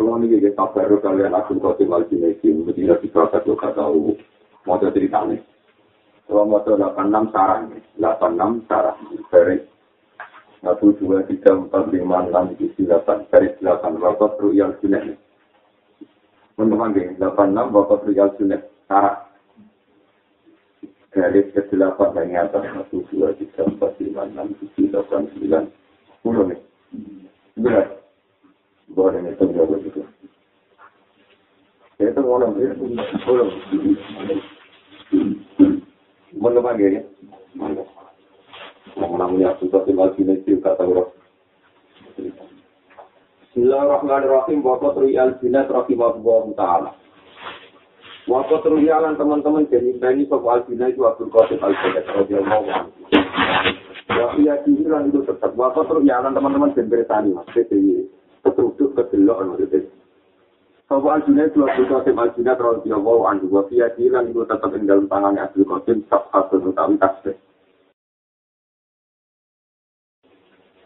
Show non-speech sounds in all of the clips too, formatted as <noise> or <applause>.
Kalau ini jadi kabar kalian akun kotim al jinesi, mesti tidak bisa satu kata tahu. Mau cerita nih. Kalau mau 86 sarang, 86 sarang, beres. Satu, dua, tiga, empat, lima, enam, tujuh, delapan, beres delapan, bapak ruyal sunnah. Teman-teman gini, delapan enam, bapak ruyal sunnah, sarang. Garis ke delapan, yang atas, satu, dua, tiga, empat, lima, enam, tujuh, delapan, sembilan, sepuluh nih. Benar. Boleh itu juga begitu. Itu orang dia orang mana lagi ya? Mana? Namanya sudah tinggal sini sih kata orang. Bismillahirrahmanirrahim. Bapak Riyal Jinat Rahimahullah Ta'ala. Bapak Riyalan teman-teman jadi ini soal Al itu Abdul Qasim Al-Jinat Rahimahullah Ta'ala. Ya, itu tetap. Bapak Riyalan teman-teman jadi bersani. Maksudnya ketutup kedelok maksudnya. Sopo Aljuna itu Abdul Qasim Aljuna terlalu diawaw anhu wa fiya dilan itu tetap ing dalam tangannya Abdul Qasim sabhatun utawi tasbih.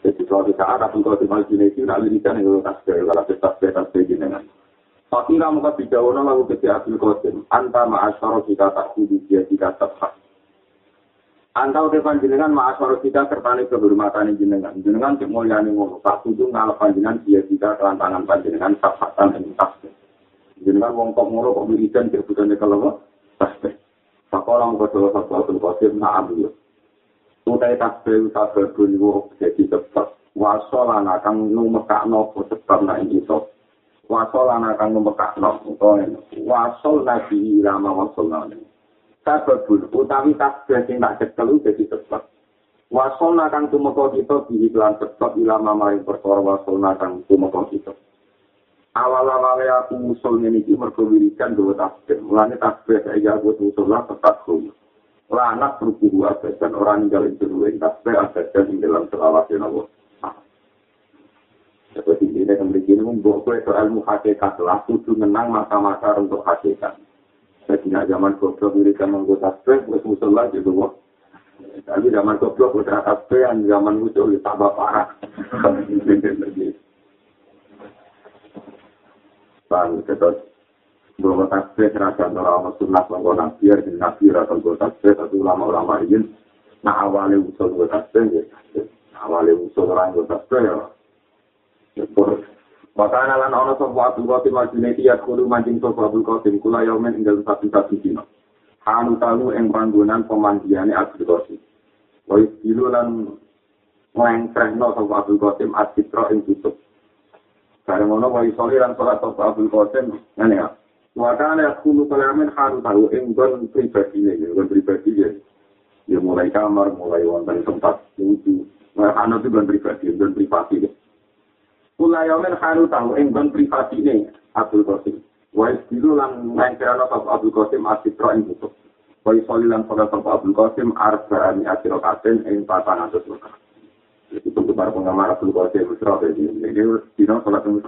Jadi suatu saat Abdul Qasim Aljuna itu nak lirikan yang tasbih, kalau tasbih tasbih jenengan. Fakira muka bidawana lalu ketika Abdul Qasim, anta ma'asyara kita tak kudu dia jika sabhat. Antau ke panjenengan ma'aswara kita sertani kehormatan jenengan. Jenengan cek mulyani ngono. Tak kudu ngalap panjenengan dia kita kelantangan panjenengan sabhatan yang tasbih. Jenengan wong kok ngono kok wiridan cek budane kalau tasbih. Sakola mengko doa sapa pun kosir na'am yo. Utai tasbih tasbih niku jadi sebab wasolana kang numekakno sebab nak iso. Wasolana kang numekakno utawa wasol nabi lama wasolana. Sababun utawi tasbih sing tak cekel dadi sebab wasolna kang tumeka kita di iklan sebab ilama maring perkara wasolna kang tumeka kita. Awal-awale aku usul ngene iki mergo wiridan dhewe tasbih. Mulane tasbih saya aku usul lah tetap kuwi. Anak berkudu abad dan orang ninggalin kedua tasbih abad dan di dalam selawat yang Allah seperti ini yang begini membuat kue ilmu hakikat lah. Kudu menang masa-masa untuk hakikat Jadi nak zaman goblok mereka menggut tasbih, wes musola juga wah. Tapi zaman goblok udah tasbih, zaman musuh ya tambah parah. Bang, terus bahwa tasbih serasa orang sunnah menggo nabi, dan nabi rasa menggo tasbih, satu ulama-ulama ini, nah awalnya usul menggo tasbih, awalnya usul orang menggo tasbih ya. Maka analan ana sapa Abdul Qasim Al-Junaidi ya kudu mancing sapa Abdul Qasim kula yaumen ing dalem satu satu dina. Anu talu ing panggonan pemandiane Abdul Qasim. Woi ilu lan ngengkrehno sapa Abdul Qasim asitra ing tutup. Bareng ngono woi soli lan salat sapa Abdul Qasim ngene ya. Maka ana kudu kalamen haru tahu ing gon pribadi ne, pribadi ya. Mulai kamar, mulai wonten tempat wudhu. Nah, anu itu gon pribadi, gon privasi. Kula yomen haru tahu ing ban privasi ini Abdul Qasim. Wa istilu lan ngengkerana sapa Abdul Qasim asitra ing buku. Wa isoli lan pada sapa Abdul Qasim arba'ani asira katen ing patan atus luka. Itu untuk para penggemar Abdul Qasim Isra jadi ini dino salat ing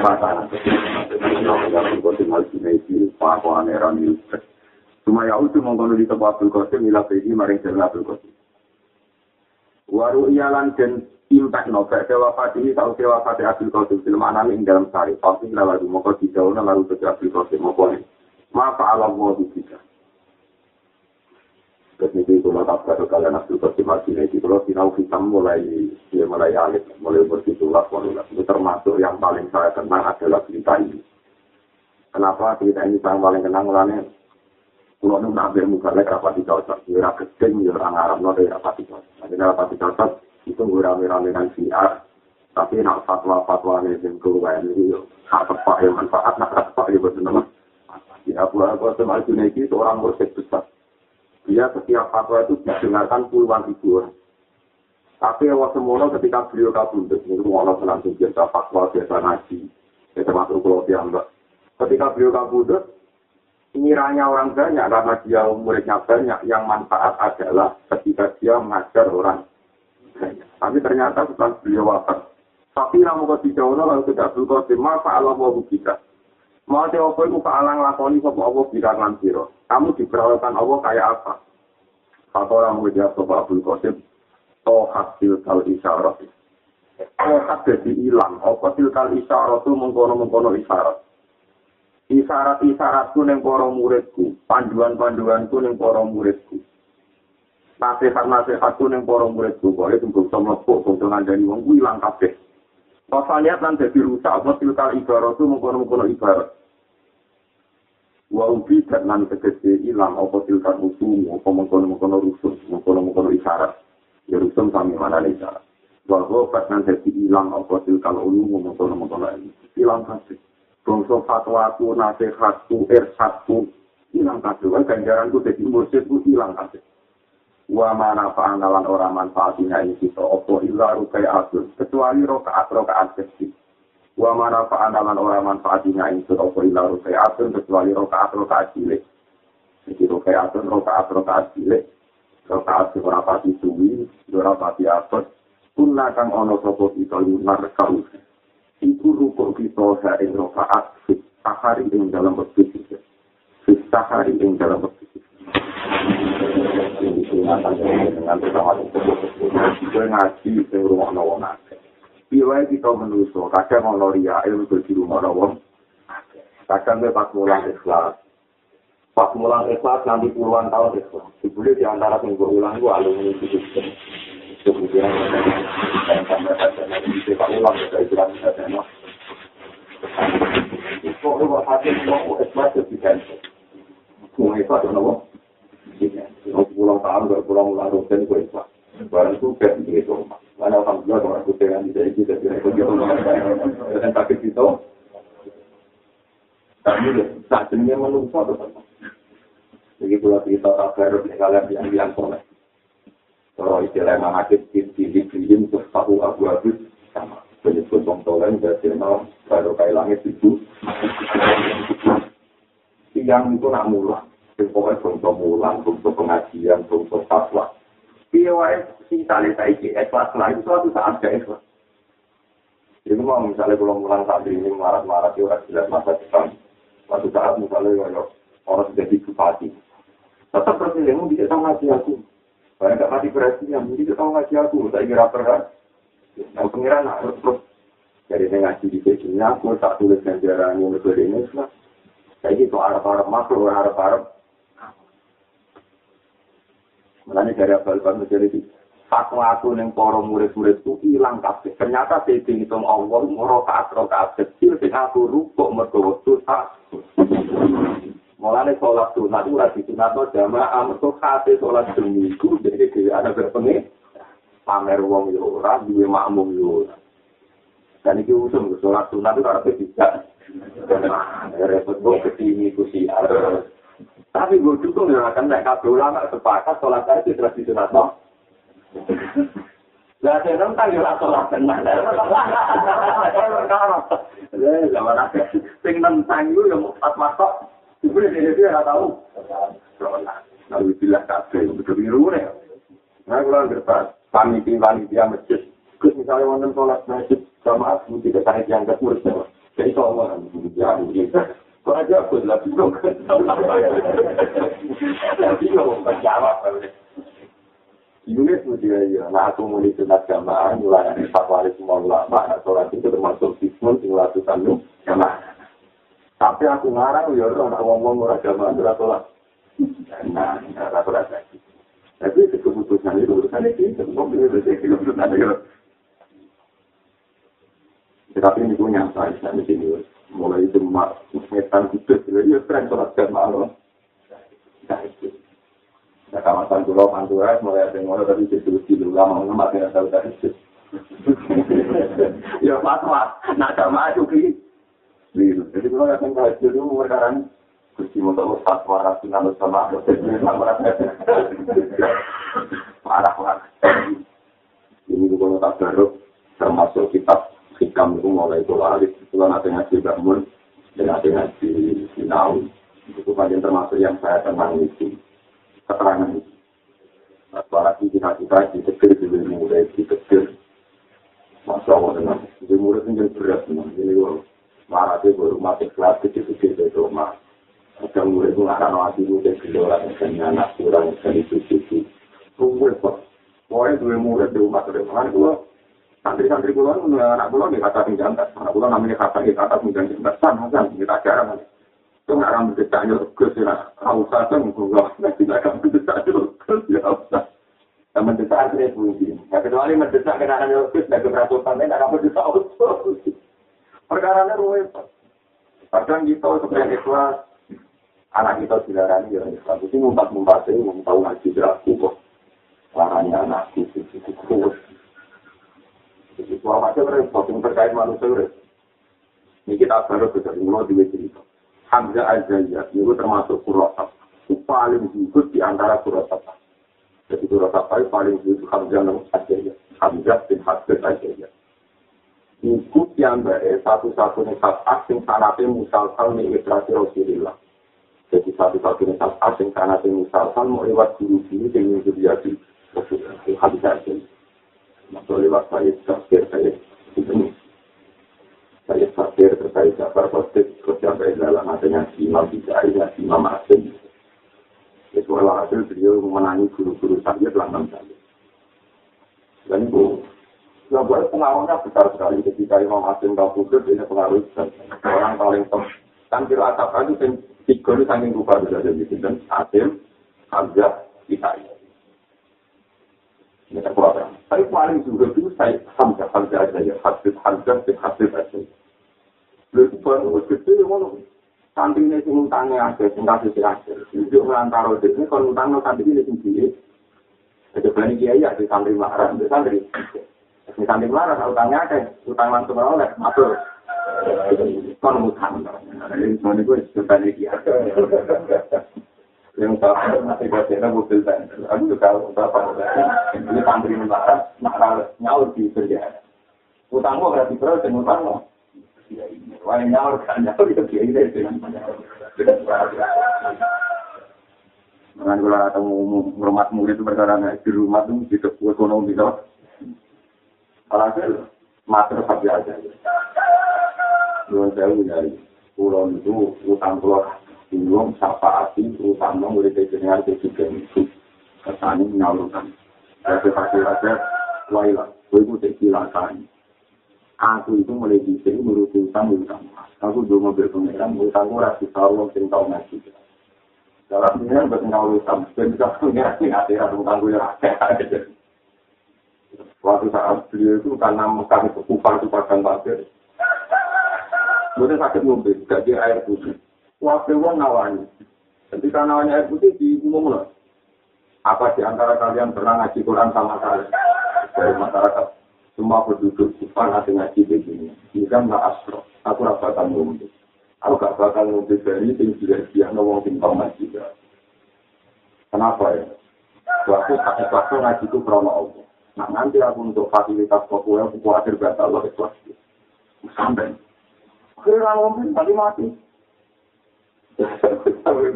patan. Abdul Qasim al-Junaidi pakwa aneran Yusuf. Cuma ya utuh mengkono di tempat Abdul Qasim ila pedi maring jalan Abdul Qasim. Waru iyalan dan impact no baik wafat ini tahu wafat Abdul Qasim film ing dalam sari pasti lalu mau di jauh lalu ke Abdul Qasim mau maka alam mau bisa Ketika itu mata baru kalian Abdul Qasim Madinah itu kalau sinau kita mulai dia mulai alif mulai bersitulah itu termasuk yang paling saya kenang adalah cerita ini. Kenapa cerita ini saya paling kenang? Mulanya kalau nu nabi muka lek rapat di cocok, ya keting ya orang Arab dari rapat di cocok. Nanti rapat di cocok itu rame-rame dengan siar. Tapi nak fatwa-fatwa ini yang keluar ini hak tepat yang manfaat nak tepat ya betul nama ya Abu Bakar sama Junaidi itu orang bersih besar. Dia setiap fatwa itu didengarkan puluhan ribu orang. Tapi awal semula ketika beliau kabundut itu Allah langsung biasa fatwa biasa ngaji ya termasuk kalau dia enggak. Ketika beliau kabudut, ngiranya orang banyak karena dia muridnya banyak, yang manfaat adalah ketika dia mengajar orang. Tapi ternyata setelah beliau wafat, tapi namu ketijawana lalu tidak berkosim, maka Allah mau kita. Mau apa itu kealang lakoni sama Allah bila siro. Kamu diperlakukan Allah kayak apa? Kata orang menjawab sama Abdul Qasim, Tohat tilkal isyarat. Tohat jadi hilang. Apa tilkal isyarat itu mengkono-mengkono isyarat. Isyarat-isyaratku yang para muridku. Panduan-panduanku yang para muridku. Nasihat-nasihatku yang para muridku. Kalau itu bisa melepuk, bisa ngandani wong, hilang kabeh. Pas lihat nanti jadi rusak, apa tilkal ibarat itu mengkono-mengkono ibarat. wa ubi dan nan tegese ilang apa tilkan usul apa rusun mengkono mengkono isyarat ya rusun kami mana isyarat bahwa pas nan jadi ilang apa tilkan ulu mengkono mengkono ilang kasih bangsa fatwaku nasihatku ersatku ilang kasih kan ganjaranku jadi mursidku ilang kasih wa mana fa'analan orang manfaatinya ini kita opo illa rukai atur kecuali rokaat rokaat kecil. Wa mana fa'analan orang manfaatinya itu apa ila rukaatun kecuali rokaat rokaat cilik. Jadi rokaatun rokaat rokaat cilik. Rokaat ora pati suwi ora pati apes kunna kang ana sapa kita lunar kau iku rukuk kita ha ing rokaat sahari ing dalam berpikir sahari ing dalam berpikir ngaji sing rumah nawana Piwai kita menuso, kadang ono ria, ilmu di rumah wong. Kadang kita pas mulang ikhlas. Pas mulang ikhlas nanti puluhan tahun ikhlas. Dibuli di antara yang berulang itu alumni itu. Kemudian yang sampai saja nanti bisa pak ulang dari jalan saja no. Kok lu hati mau ikhlas itu kan? Mau ikhlas ono Pulang tahun berpulang ulang rutin gue ikhlas. Barang itu kan gitu. Mana alhamdulillah kalau aku di tidak bisa ikut gitu. Dan sakit itu. Tapi saat ini menunggu atau apa? Jadi pula kita kabar kalian yang bilang soleh. Kalau istilah yang hakik di di di terus tahu abu abu sama. Penyebut bong tolen dan channel baru kayak itu. Yang itu nak mulang. Pokoknya untuk mulang, untuk pengajian, untuk fatwa. Iya wae misalnya saya iki ikhlas lah itu suatu saat gak ikhlas. Jadi mau misalnya kalau mulang santri ini marah-marah itu orang jelas masa depan. Suatu saat misalnya ya orang sudah bupati. Tetap presiden bisa tahu ngaji aku. Banyak gak mati presiden, bisa tahu ngaji aku. Saya kira pernah. Yang pengiran harus terus dari ngaji di sini aku tak tulis ganjaran yang berbeda ini. Saya gitu arab-arab makro, arab-arab Mulanya dari abal-abal menjadi fatwa aku yang para murid-murid itu hilang kabeh. Ternyata saya hitung Allah merokaat rokaat kecil sing aku mergo waktu tak. Mulane sholat sunat itu lagi sunat no jamaah mergo kate sholat seminggu jadi dia ada berpengi pamer wong yo ora duwe makmum yo. Dan iki usum sholat sunat itu karena bisa. Repot kok kesini kusiar. Tapi gue dukung ya kan nek kabeh ulama sepakat sholat itu tradisi sunat no. Lah saya sholat tenan. Ya zaman akhir sing nentang yo yo pas masuk. Ibu dia dia ora tahu. Lalu bilang kabeh betul biru nih. Nah kalau ngerti panitia panitia masjid. Terus misalnya wonten sholat masjid sama aku tidak sangat yang kekurus. Jadi kalau ya Kok aja aku lah bingung. Bingung menjawab. Yunus dia ya, nah aku mulai sunat jamaah, mulai dari fatwari semua ulama, nah sholat itu termasuk sismun, tinggal ratusan lu, jamaah. Tapi aku ngarang, ya orang ngomong murah jamaah, ora sholat. Nah, ora sholat lagi. Tapi itu keputusan itu, urusan itu, mobil itu, keputusan itu. Tetapi ini punya saya, saya di sini, mulai demak, metan kudus, keren sholat jamaah Nah, itu. Nah, kawasan pulau Pantura mulai ada ngono tapi jadi di lama ngemat ya tahu tadi. <laughs> Ya pas mas, nak sama aja ki. Jadi kalau datang ke haji dulu sekarang kursi motor ustaz waras dengan sama marah marah. Ini juga tak baru termasuk kitab hikam itu mulai itu lari. Itu nanti ngaji bangun dengan di Sinau, itu bagian termasuk yang saya tenang itu, keterangan itu. Nah, apalagi kita di tegir, di mulai di Masya Allah dengan di murid ini berat memang. Ini gue marah dia baru mati kelas kecil-kecil dari rumah. Ada murid itu hati gue dari orang yang anak kurang dari itu-itu. Tunggu kok. Pokoknya dua murid di rumah terus. Kan santri-santri gue kan anak gue nih kata tinggal atas. Anak gue namanya kata kita atas tinggal atas. Sana kan kita jarang. Itu nggak akan berdecaknya terus ya. Kau saja mungkin gue tidak akan berdecaknya terus ya. Dan mendesak akhirnya bunyi. Ya kecuali mendesak kena hanya terus dan keberaturan lain akan mendesak utuh. Perkara ini rumit. Kadang kita sebenarnya ikhlas. Anak kita dilarani ya ikhlas. Itu ngumpat-ngumpat itu, mau tahu ngaji berlaku kok. Laranya anak itu, itu kurus. Jadi suara aja repot, yang terkait manusia repot. Ini kita baru bisa mulai di cerita. Hamzah al-Zayyad, itu termasuk kurosat. Itu paling bagus di antara kurosat. Jadi kurosat paling bagus Hamzah al-Zayyad. Hamzah bin Hasbih al-Zayyad. Iku yang baik satu-satunya saat asing sanatnya musalsal mengikrasi Rasulullah. Jadi satu-satunya saat asing sanatnya musalsal mau lewat guru-guru dengan jadi Rasulullah. Itu habis Maka lewat saya tafsir saya itu saya tafsir terkait Jafar terus sampai dalam adanya Imam Bidari dan Imam Asim. Itu hasil beliau memenangi guru-guru saya dalam saya. Dan itu Nah, buat pengaruhnya besar sekali. Ketika Imam Hasim tahu kudus, ini pengaruh besar. Orang paling top. Kan kira atap lagi, tiga ini saking rupa bisa jadi. Dan Hasim, Hamzah, ini. Ini. Tapi paling juga itu saya Hamzah, Hamzah aja ya. Hasib, Hamzah, Hasib aja. Lalu itu baru gede, mana? Sampingnya itu ngutangnya aja, tinggal sisi aja. Itu melantara ini, kalau ngutangnya sampingnya itu sendiri. Jadi, berani kiai ya, di samping marah, di samping. Misalnya melarang, utangnya ada, utang langsung oleh, masuk. Kon utang. Ini semuanya gue sudah dia. Yang tahu masih baca mobil dan aku juga berapa ini santri melarang, nakal nyaur di kerja. Utangmu berarti berapa dan utangmu? Wah nyaur kan nyaur itu dia itu. Dengan kalau ada rumah murid itu perkara di rumah itu di ekonomi itu Alhasil, mater saja aja. Nuhun sewu dari pulau itu, utang pulau bingung, sapa hati, utang mau mulai dengan juga itu. Kesani menyalurkan. Saya kasih aja, wailah, gue itu silakan. Aku itu mulai bisa menurut utang utang. Aku dulu mobil pengeran, utang gue rasa tahu yang tahu ngaji. Dalam ini kan berkenal utang, dan bisa pengeran yang ada utang gue rasa. Suatu saat beliau itu karena Mekah itu kupar itu padang pasir. Kemudian sakit mobil, gak dia air putih. Waktu itu nawani. Ketika nawani air putih di umum loh. Apa di antara kalian pernah ngaji Quran sama saya? Dari masyarakat. Semua penduduk nanti ngaji begini. Ini kan gak asro. Aku gak bakal ngomong. Aku gak bakal ngomong dari yang dia ngomong tentang ngaji. Kenapa ya? Waktu waktu ngaji itu krono Allah. Nah nanti aku untuk fasilitas populer, aku khawatir batal Allah ikhlas. Sampai. Kira ngomong tadi mati.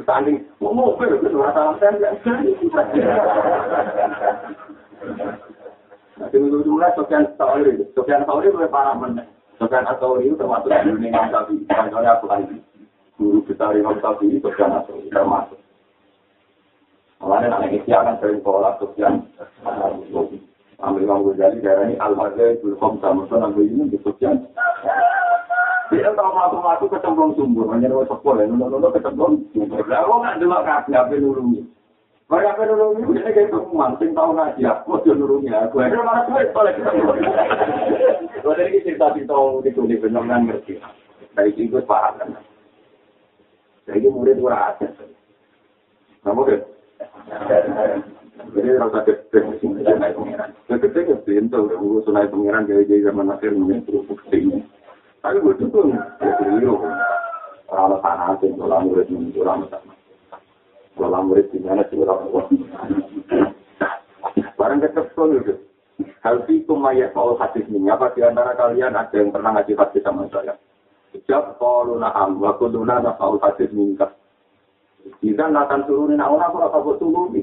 Tanding, mau mobil, itu masalah saya nggak jadi. Nanti dulu mulai Sofian Sauri, Sofian Sauri parah mana? Sofian Sauri itu termasuk di dunia Sapi. Contohnya aku lagi, guru besar Imam Sapi, Sofian Sauri termasuk. Makanya anak ini akan sering pola Sofian Sauri. Ambil Imam Ghazali darah ini al-mazhab bil-khom sama ambil ini disebutkan. Dia tahu matu-matu kecemplung sumber, hanya dua sepuluh ya, kecemplung sumber. Lah, kok nggak delok kasih apa nulungi? Kalau apa nulungi, dia kayak teman, sing tahu ngaji, aku dia nulungi aku. Akhirnya malah sulit, boleh ketemu. Kalau dari cerita cerita itu di benar ngerti. Dari itu paham kan. Jadi murid dua ada. Kamu deh. Jadi rasa di sini ya naik pengiran. Gede gede pintu, udah sunai pengiran gaya-gaya zaman akhir mungkin terus bukti. Tapi gue ya beliau. Kalau tanah sih, kalau murid muncul lama sama. Kalau murid di mana sih orang tua. Barang tetap tuh gitu. Hal itu mayat kalau hadis ini. Apa di antara kalian ada yang pernah ngaji hadis sama saya? Sejak kalau na'am, wa kuduna nafa'ul hadis minta. Kita nggak akan turunin nak orang kalau kamu turun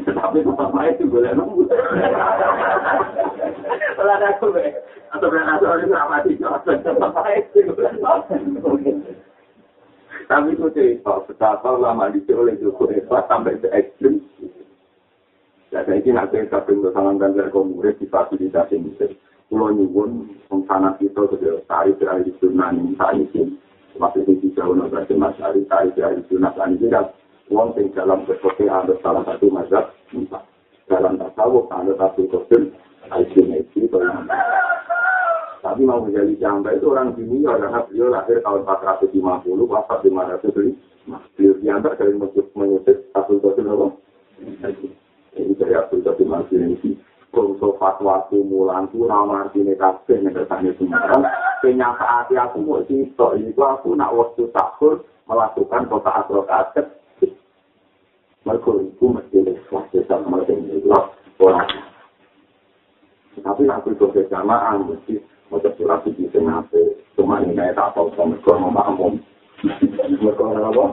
tapi tetap baik itu boleh nunggu. Ada aku, atau berarti orang itu apa sih? Tetap baik itu boleh Tapi itu cerita, betapa lama oleh Joko Hebat sampai ke ekstrim. Ya, saya ingin aku yang kabin bersama dan komunis di fasilitasi musik. Pulau nyuwun, sana kita sudah tarik dari sunnah ini, saya ingin. Waktu itu jauh nabi Mas Ari, tarik dari sunnah ini, wong sing dalam berkopi ada salah satu mazhab empat. Dalam tasawuf ada satu kosim al-Junaidi Tapi mau menjadi jamba itu orang dunia karena beliau lahir tahun 450, wafat 500 Beliau diantar dari menyusik Abdul Qasim apa? Ini dari Abdul Qasim al-Junaidi. Kongso fatwa ku mulan ku nama artinya kabeh Semarang. Penyapa hati aku mau cerita, ini aku nak waktu tahun melakukan kota asrokatet mereka itu mesti ikhlas desa mereka ini orang. Tapi aku itu berjamaah mesti mau surat di tengah cuma ini kayak tak tahu sama mereka mau makmum. Mereka orang apa?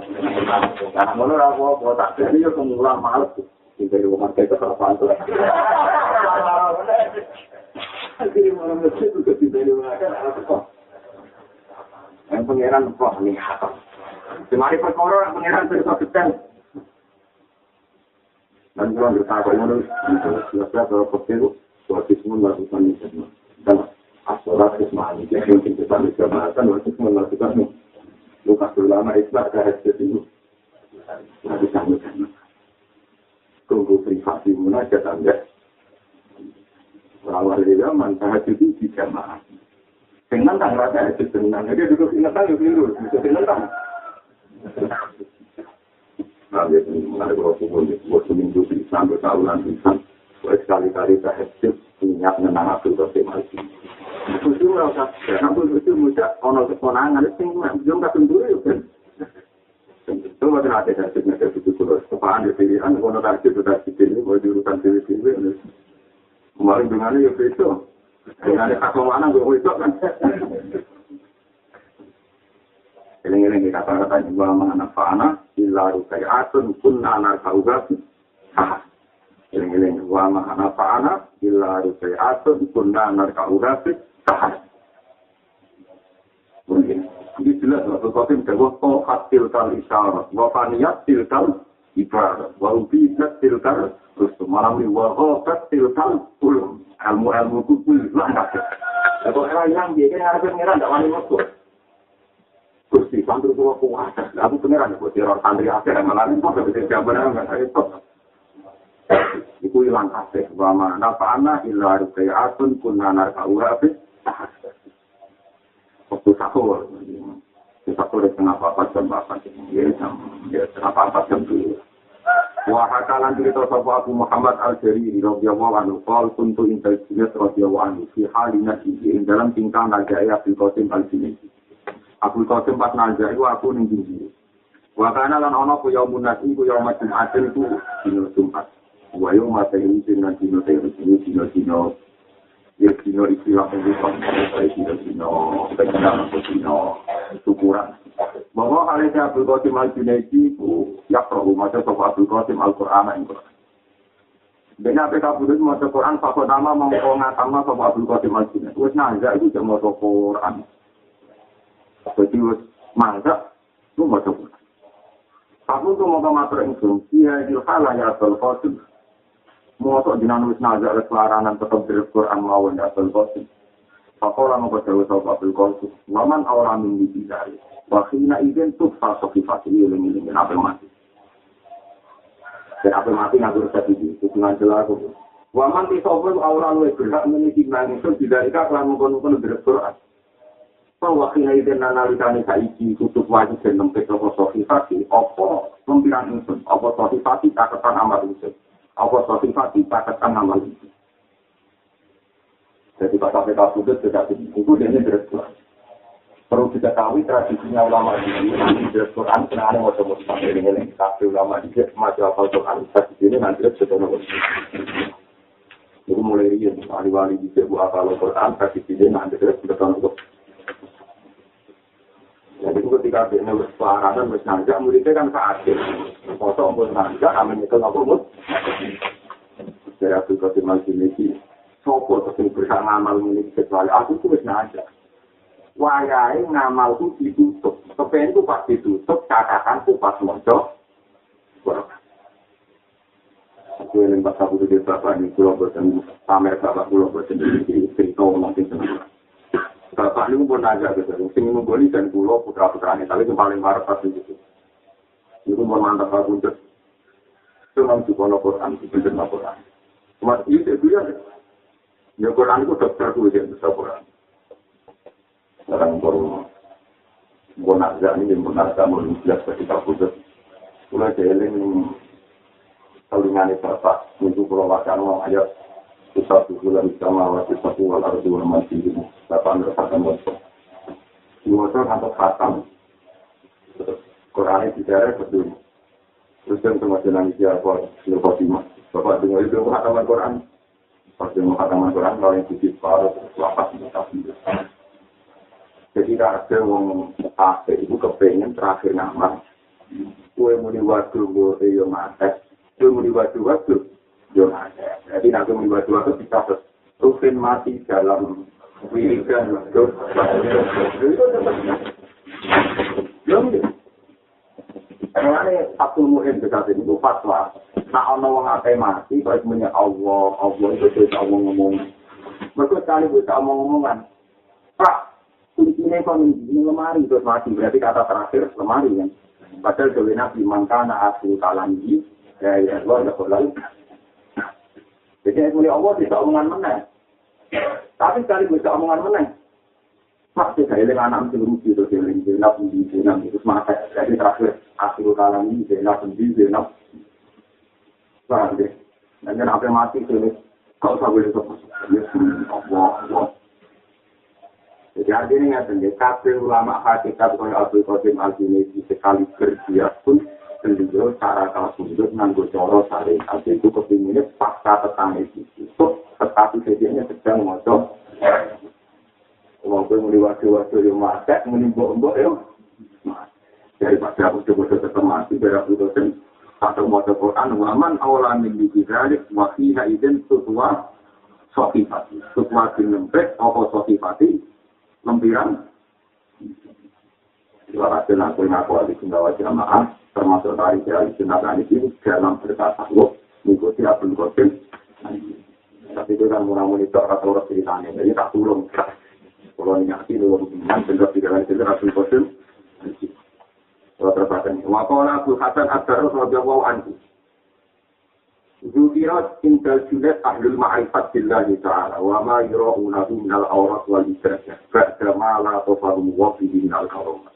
Nah, mana apa? Mau tak jadi ya kemulah malas. Dari rumah saya ke Sarpan tuh. Jadi mana mesti juga tidak dimakan apa? Yang pangeran kok lihat. Semari perkara pangeran terus dan kalau kita akan menurut selesai kalau kecil suatu semua melakukan itu dan asorat ismani jadi mungkin kita bisa melakukan waktu semua melakukan luka ulama islah ke hasil itu nggak bisa melakukan tunggu privasi munajat anda Rawar di zaman tahajud itu di jamaah. Dengan tang rasa itu tenang, jadi duduk ingat tang itu bisa tenang. Nanti mengenai kalau subuh ini, buat seminggu bisa, sampai tahunan bisa. Buat sekali-kali hejit, ingat menang Abdul Qasim lagi. Itu itu merasa, Abdul itu muda, ono keponangan, itu belum kasih dulu ya kan. Itu ada hejit, ada itu kalau kepaan di pilihan, kalau ada hejit, ada hejit ini, kalau diurusan diri-diri, kemarin dengannya ya besok. Dengannya kakak mana, gue besok kan. Eling-eling di kata-kata juga mana fana, illa rukai atun kunna narkauga sah. Eling-eling wa mana fana, illa rukai atun kunna narkauga sah. Mungkin. Ini jelas, Rasul Qasim jawab, Tohat tilkal isyarat, wa faniyat tilkal ibarat, ubidat tilkal rusum, malam ini wa ghabat tilkal ulum, ilmu-ilmu kukul, langkah. Kalau era yang dia kan harus ngira, tidak wani masuk. Gusti santri kula kuat. Aku pengiran kok teror santri akhir malah kok bisa jawaban enggak saya. Iku ilang kabeh wa mana fa'ana illa ruqayatun kunna narfa'uha fi Waktu sahur. Sahur di tengah apa jam apa jam ya tengah apa jam dulu. Wa hakalan cerita sapa Abu Muhammad Al-Jariri radhiyallahu anhu qol kuntu inta jinnat radhiyallahu anhu fi halina ing dalam tingkah naga ya Abdul Qasim Al-Jinni. Abdul Qasim pas nazar itu aku ning tinggi. Wakana lan ana ku yaum nasi ku yaum Jumat itu dino Jumat. Wa yaum mata ini dino dino dino dino dino ya dino istilah yang bisa saya dino dino benar dino syukuran. Bahwa hal ini Abdul Qasim al Junaidi itu ya perlu macam soal Abdul Qasim al Quran yang Quran. Dengan apa kabudut mau Quran, Pak Nama mau ngatama sama Abdul Qasim al Junaidi. Wes nazar itu cuma Quran. Jadi wis mantap, lu mau coba. Aku tuh mau matur ingsun, iya ilhala ya Abdul Qasim. Mau tok jinan wis nazar kelaranan tetap dari Quran mawon ya Abdul Qasim. Pakola mau berjauh sama Abdul Qasim. Waman awal min dibidari. Wakina izin tuh fasofi fasili iling-iling apa mati. Dan apa mati ngatur resep ini, hubungan jelas Waman ti sapa ora luwe berhak meniti nang itu tidak ika lan mungkon-mungkon dari Quran. Bahwa kina ide nanalikane saiki tutup wajib dan nempet toko sofifati, apa lempiran insun, apa sofifati? Caketan amal insun, apa sofifati? Caketan amal insun. Jadi pas sampai kau sudut tidak dia ini Quran. Perlu diketahui tradisinya ulama ini, nanti dari Quran, karena ada macam-macam sampai ini, tapi ulama ini masih hafal Quran, tradisi ini nanti sudah nomor Itu mulai rian, wali-wali bisa buat kalau Quran, kasih video nanti kita sudah Jadi ketika dia nulis pelaranan, nulis nanja, muridnya kan keadil. Foto pun nanja, amin itu nggak pun. Dari Abdul Qadir Majid Sopo terus berusaha ngamal ini kecuali aku itu wis nanja. Wayai ngamal itu ditutup. Kepen itu pas ditutup, catatan itu pas mojo. Aku yang pas aku di bapak ini pulau bertemu pamer bapak pulau bertemu cerita senang. Bapak ini pun aja gitu. Sing menggoli dan pulau putra putranya tapi yang paling marah pasti gitu. Itu mau mantap aku untuk cuma di kono Quran, di bener Quran. Cuma itu itu ya. Ya Quran itu dokter tuh yang bisa Quran. Sekarang baru gue nazar ini yang benar kamu jelas ketika putus. Mulai jeeling Salingan bapak, untuk pulau wacana ayat satu bulan sama waktu satu wal ardu wal masih ini. Bapak ambil khatam bosok. Dua tahun atau khatam. Quran itu tidak betul. Terus yang sama dengan siapa? Nur Fatimah. Bapak dengar itu khataman Quran. Pas dia khataman Quran, kalau yang sisi separuh, lapas itu Jadi ada yang akhir itu kepengen terakhir nama. Kue mau diwadu, gue yang mates. Kue mau Jadi nanti mau diwadu-wadu bisa rutin mati dalam wiridan. Karena ini satu muhim dekat ini, fatwa. Nah, ono wong akeh mati, baik punya Allah, Allah itu bisa omong ngomong. Mereka sekali bisa omong-ngomongan. Pak, kuncinya kan ini lemari terus mati, berarti kata terakhir lemari kan. Padahal dewi nabi mangkana asli kalangi, ya ya Allah, ya. Jadi mulai Allah bisa omongan meneng. Tapi sekali bisa omongan meneng. Pasti saya dengan anak mesti rugi itu jeling jenak di jenak itu mata. Jadi terakhir asli kalangi jenak di jenak. Paham deh. Dan jangan apa mati sini. Kau boleh sebut. Ya Allah. Jadi artinya nggak kabel ulama hakikat kaya Abdul Qasim Al-Junaidi sekali kerja pun beliau cara kalau sudut nganggo coro syariat itu kepinginnya pasca petang itu tetapi sedianya sedang moco Walaupun meliwati-wati yang mati, menimbuk-embuk ya. Daripada aku coba tetap mati, biar aku dosen satu moco Quran, waman awalan min dikidalik, wafiha izin tutwa sofifati. Tutwa bin lembek, apa sofifati, lempiran. Suara aku ngaku alih sundawa jamaah, termasuk dari dari sunatan ini dalam berkata lo mengikuti Abdul Qasim. Tapi itu kan murah monitor atau orang ceritanya, jadi tak tulung. Kalau nyati lu iman benar tidak lagi tidak Abdul Qasim. Kalau terbatas ini, wakola Abu Hasan Abdul Radiyallahu anhu. Zukirat indal julet ahlul ma'rifat billahi ta'ala wa ma yura'unahu minal awrat wal ibadah ba'da ma la tofarum wafihi minal karomat.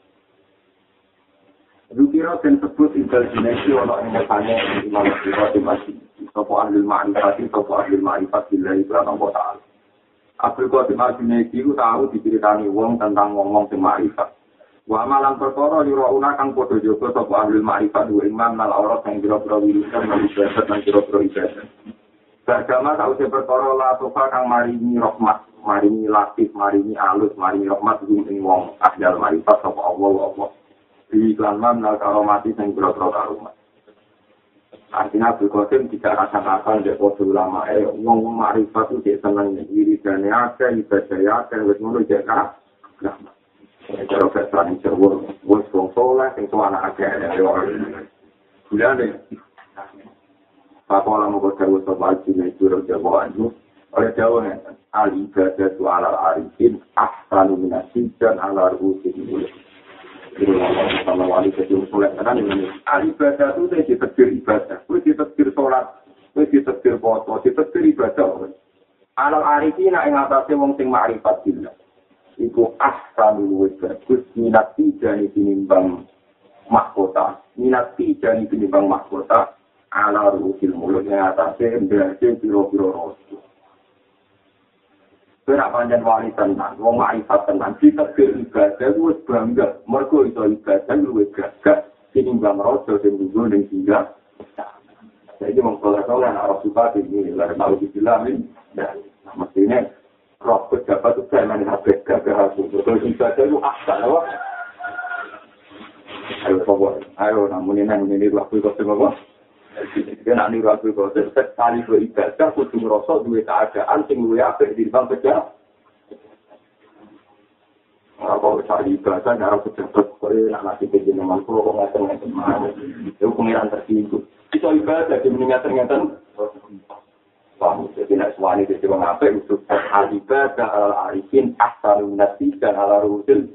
Zukira dan sebut intelijensi ono yang bertanya Imam Sifat Masih Sopo ahli ma'rifat Sopo ahli ma'rifat Bila iklan Allah Ta'ala Abdul Qasim Al-Junaidi itu tahu diceritani wong tentang wong-wong sing ma'rifat. Wa malang perkara yura kang padha jaga sapa ahli ma'rifat wa imam nal aurat sing kira-kira wiridan lan ibadat lan kira-kira ibadat. Beragama tak usah perkara la sofa kang maringi rahmat maringi latif maringi alus maringi rahmat ing wong ahli ma'rifat sapa Allah Allah di iklan mana kalau mati yang berotro karumat. Artinya Abdul Qasim tidak rasa nakal dia kode ulama eh wong marifat itu dia seneng diri dan ya ada ibadah ya ada wes ngono dia kah? Nah, kalau kita ini cerwur wes wong soleh yang tua anak aja ada orang. Sudah deh. Papa lama kau cerwur sobat sini curug jawaan oleh Jawa al ibadah tu ala arifin ahsanu minasib dan ala rusin sama wali jadi soleh tenan ini. Al ibadah itu saya ditegur ibadah, itu ditegur sholat. wis ditegir poso, ditegir ibadah. Alal arifina ing atase wong sing makrifat billah. Iku ahsan luwih bagus minat tijani tinimbang mahkota. Minat tijani tinimbang mahkota ala ruhil mulut ing atase mbahase pira-pira rasa. Kira panjang wali tenang, wong makrifat tenang, kita ke ibadah, wis bangga, mergo iso ibadah, luwih gagah, tinimbang rasa, sing dulu, dan singgah, Jadi mengkolak-kolak arah suka ini, lah mau dibilangin, dan mestinya roh pejabat itu saya main HP gagah aku. Terus ibadah itu asal, apa? Ayo, pokok, ayo, namun ini, ini waktu itu semua, Dia nak niru aku kok sekali ke ibadah kudu ngrasa duwe keadaan sing luwih apik dibanding pejabat. Apa cari ibadah ngarep pejabat kok nak ngasih penjenengan kok ngaten-ngaten mawon. Itu pengiran tersinggung. Itu ibadah di meningkat ternyata jadi nak suami di sini ngapain untuk hal ibadah ala arifin ahsanun nasi dan ala ruhul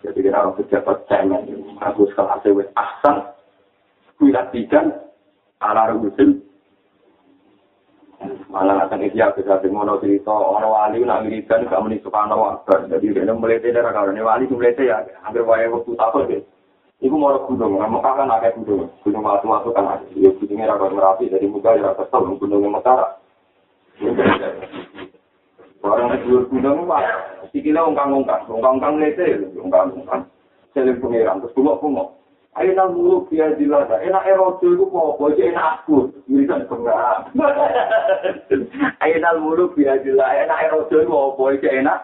jadi kita orang pejabat cemen aku sekolah sewet ahsan kuilat tigan ala ruhul malah akan isya bisa ngono cerita orang wali nak wiridan gak meni subhanallah akbar jadi dia melete dari kawan wali itu melete ya hampir wae waktu takut deh Iku mau gunung, Mekah kan ada gunung, gunung waktu-waktu kan ada. Ya gunungnya rakyat merapi, dari muka ya rakyat kesel, gunungnya Mekah. Orang dua gunung itu, sikilnya ungkang-ungkang, ungkang-ungkang lete, ungkang-ungkang. Selim pengiran, terus bungok-bungok. Ayo nang mulu biar dilada, enak erojo itu kok, kok enak aku, wiridan penggak. Ayo nang mulu biar dilada, enak erojo itu kok, kok enak.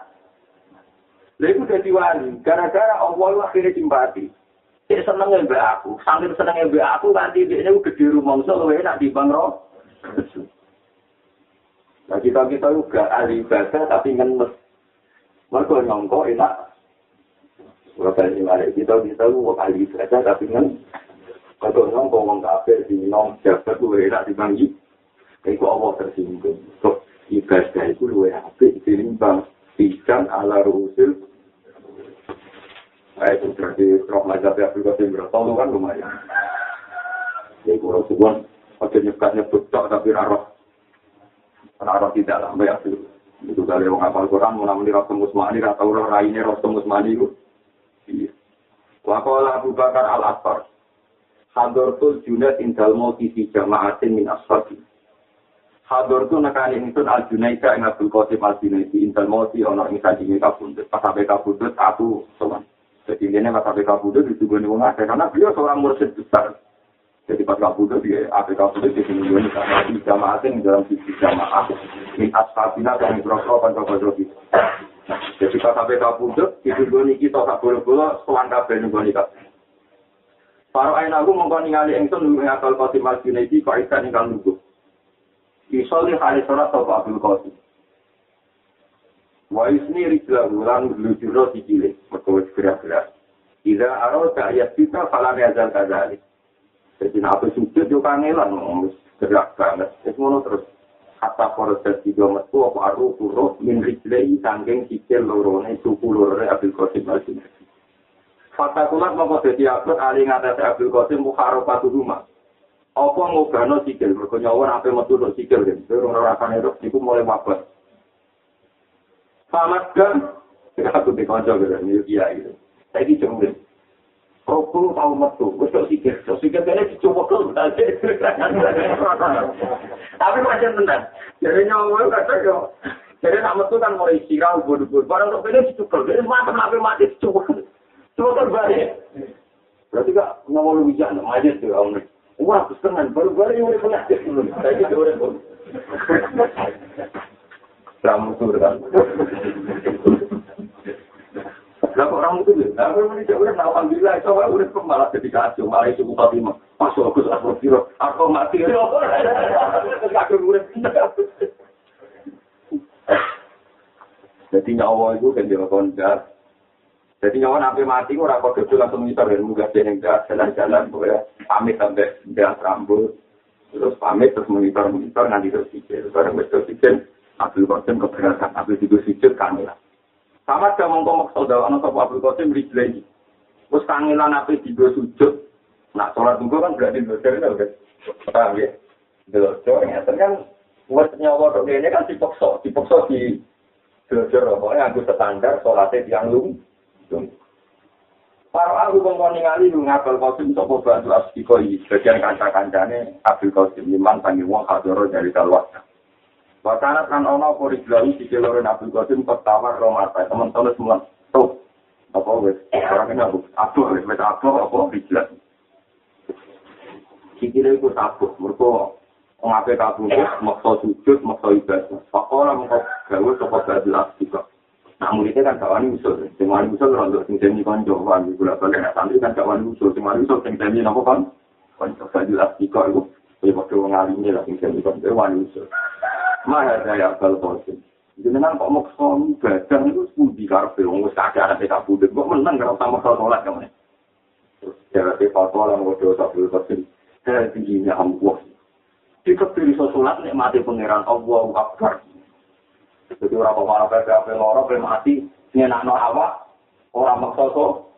Itu jadi wali, gara-gara Allah akhirnya simpati. Dia seneng mbak aku, sambil seneng mbak aku nanti dia ini gede rumah so lu enak di bang roh. Nah kita kita juga ahli ibadah tapi ngenes. Mereka nyongko enak. Berapa ini mari kita kita lu ahli ibadah tapi ngenes. Kalau nyongko wong kafir di nong jabat lu enak di bang Iku Allah tersinggung. So ibadah itu lu enak ditimbang ikan ala rusul Nah, itu berarti roh mazhab Abdul Qasim Bertolu kan lumayan. Ya, kurang subuhan, ada nyebut-nyebut tok tapi raro. Raro tidak lah, ya. Itu kali orang hafal Quran, mau namanya roh temus mani, atau roh raine roh temus mani itu. Wakola Abu Bakar al-Asfar. Hadortul Junaid indal mauti fi jama'atin min asfabi. Hador tu nekani ingsun al Junaida ing Abdul Qasim al Junaidi indal mauti ono ing sajine kabundut. Pas sampai kabundut aku sowan. Jadi ini pas sampai kabudut itu gue nih karena beliau seorang mursyid besar. Jadi pas kabudut dia apa kabudut di sini gue karena di jamaah di dalam sisi jamaah min dan berokok kan kabudut itu. Jadi pas sampai kabudut itu gue nih kita tak boleh boleh selang kabel gue nih Para ain aku mongko ningali engsun ngakal Qasim al-Junaidi kok ikan ingkang nunggu. Isoli hari sholat sapa Abdul Qasim. Wa isni rijla ulang lujuro sikile, mereka wis gerak-gerak. Ida aro ayat kita falam yazal kadali. Jadi nak sujud yo kangelan gerak banget. Wis ngono terus kata proses tiga metu apa aru kuro min rijlai sangking sikil lorone suku lorone Abdul Qasim al Fakta kulat mau jadi upload ali ngatasi Abdul Qasim mukharofatu rumah. Apa ngobano sikil, mereka nyawar apa metu sikil, kan? Itu orang-orang itu mulai wabah. Selamat kan? Aku di konco gitu, ini iya gitu. Saya cemburin. Rokul tahu metu, gue sok sikir, sok sikir kayaknya dicoba ke Tapi macam tenang, jadi nyawa kata yo. Jadi nak metu kan mulai sirah, ubur-ubur. Barang untuk ini dicukur, jadi mati mati mati dicukur. Coba kan balik. Berarti kak nyawa lu bijak, aja tuh om. Wah, kesenangan, baru-baru yang udah penyakit dulu. Saya gitu udah Ramutur kan. Lah kok orang itu ya? Lah kok ini udah alhamdulillah itu wae udah malah jadi kacau, malah itu buka lima. Masuk aku aku kira aku mati. Kacau udah. Jadi nyawa itu kan dia kondak. Jadi nyawa nabi mati ora kok itu langsung ngisor dan muga jeneng jalan-jalan boleh pamit sampai dia rambut. Terus pamit terus monitor monitor nanti terus pikir. Barang wis terus pikir Abdul Qasim keberatan Abdul Tidur Sujud kangelan. Sama dia ngomong maksud dawa anak Sopo Abdul Qasim rijlai. Terus kangelan Abdul Tidur Sujud. Nah sholat tunggu kan berarti itu kan. Paham ya? Delojor ngeten kan wis nyawa tok dene kan dipaksa, dipaksa di delojor pokoknya aku standar salate tiyang lung. Para aku kongkon ningali lu ngapel kosim sapa bantu asiko iki bagian kanca-kancane Abdul Qasim liman pangi wong hadoro dari kalwat. Wakana kan ono apa rijlawi di loro Abdul Qasim pertama romata teman-teman semua tuh apa wis orang ini aku aduh wis wis aduh apa rijlawi. Sikile iku tabuh mergo ngape kabungkus, maksa sujud, maksa ibadah. Pakola mengkau gawe sapa badil astika. Nah muridnya kan gak wani usul, sing wani usul rontok sing demi konco, wani gula balik nah santri kan gak wani usul, sing wani usul sing demi nopo kan? Konco badil astika itu, ya waktu ngalimi lah sing demi konco, wani usul. Maha saya akal kosim. Jenengan kok maksa ibadah itu sepudi karpe, wong kakek anak kita budek, kok menang kalau sama maksa sholat kamu Terus jaraknya fatwa lah, waduh, sabul kosim. Saya tingginya ampuh. dikepiri sholat nek mati pangeran Allah Akbar. Jadi orang pemara PPAP loro pe mati nyenakno awak ora maksa so.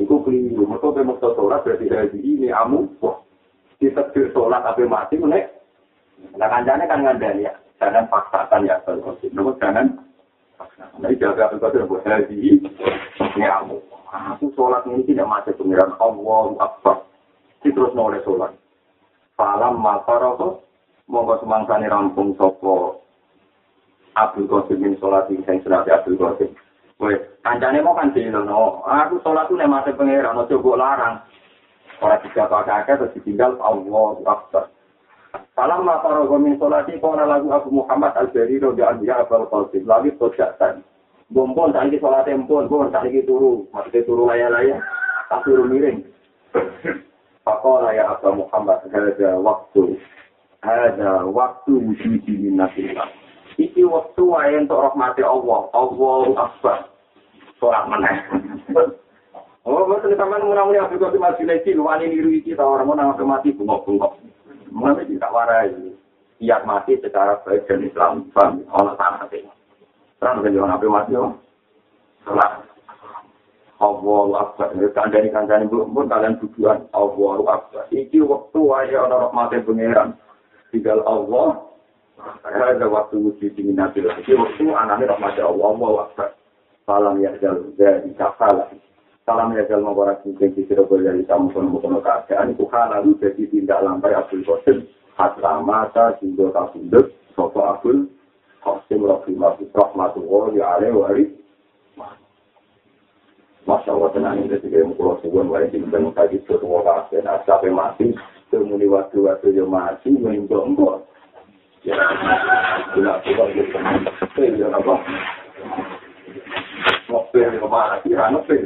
Iku keliru, mereka pe maksa sholat berarti dari ini amu. Wah, dikepiri sholat tapi mati menek. Nah kancane kan ngandani ya, jangan paksakan ya kalau Nomor jangan Nah, jaga apa itu buat hari ini amu. Aku sholat ini tidak mati pangeran Allah Akbar. Terus noleh sholat. Falam mafaroto monggo semangsane rampung sapa Abdul Qasim min salat sing sunat Abdul Qasim. Wes, kancane mau kan dilono. Aku salat tuh nek mate pangeran ojo kok larang. Ora bisa pakai terus ditinggal Allah Akbar. Falam mafaroto min salati qala lagu Abu Muhammad Al-Bari radhiyallahu anhu Abdul Qasim lagi tojatan. Bombon saiki salat empun, bon saiki turu, maksudnya turu laya-laya, tak turu miring. Fakola ya Abba Muhammad, ada waktu, ada waktu wujudi minatillah. Iki waktu wae untuk rahmati Allah, Allah Akbar. Sholat meneh. <laughs> Oh, betul teman murah-murah Abdul Qasim Al-Junaidi, wani niru iki ta orang menang mati bungok-bungok. Mulai tidak warai. Siap mati secara baik dan Islam, paham? Allah sangat Terang kan jangan apa mati, oh. Sholat. Allahu Akbar. Kandani kandani belum pun kalian tujuan Allahu Akbar. Iki waktu aja orang rahmatnya pangeran. Tinggal Allah. Ada waktu wujud di nabi. Iki waktu anaknya rahmatnya Allah. Allahu Akbar. Salam ya jal dari kafala. Salam ya jal mabarak mungkin di sira dari tamu kono kono keadaan iku halal jadi tindak lampai Abdul Qasim. Hatta mata sindo kasundut. Sopo Abdul Qasim rahmatullah alaihi wa Masya Allah tenang ini ketika yang pulau suwon wae di benteng tadi semua kasih nah sampai mati semuni waktu-waktu yang mati menjong kok ya gula gula gitu ya apa ngopi di rumah lagi ngopi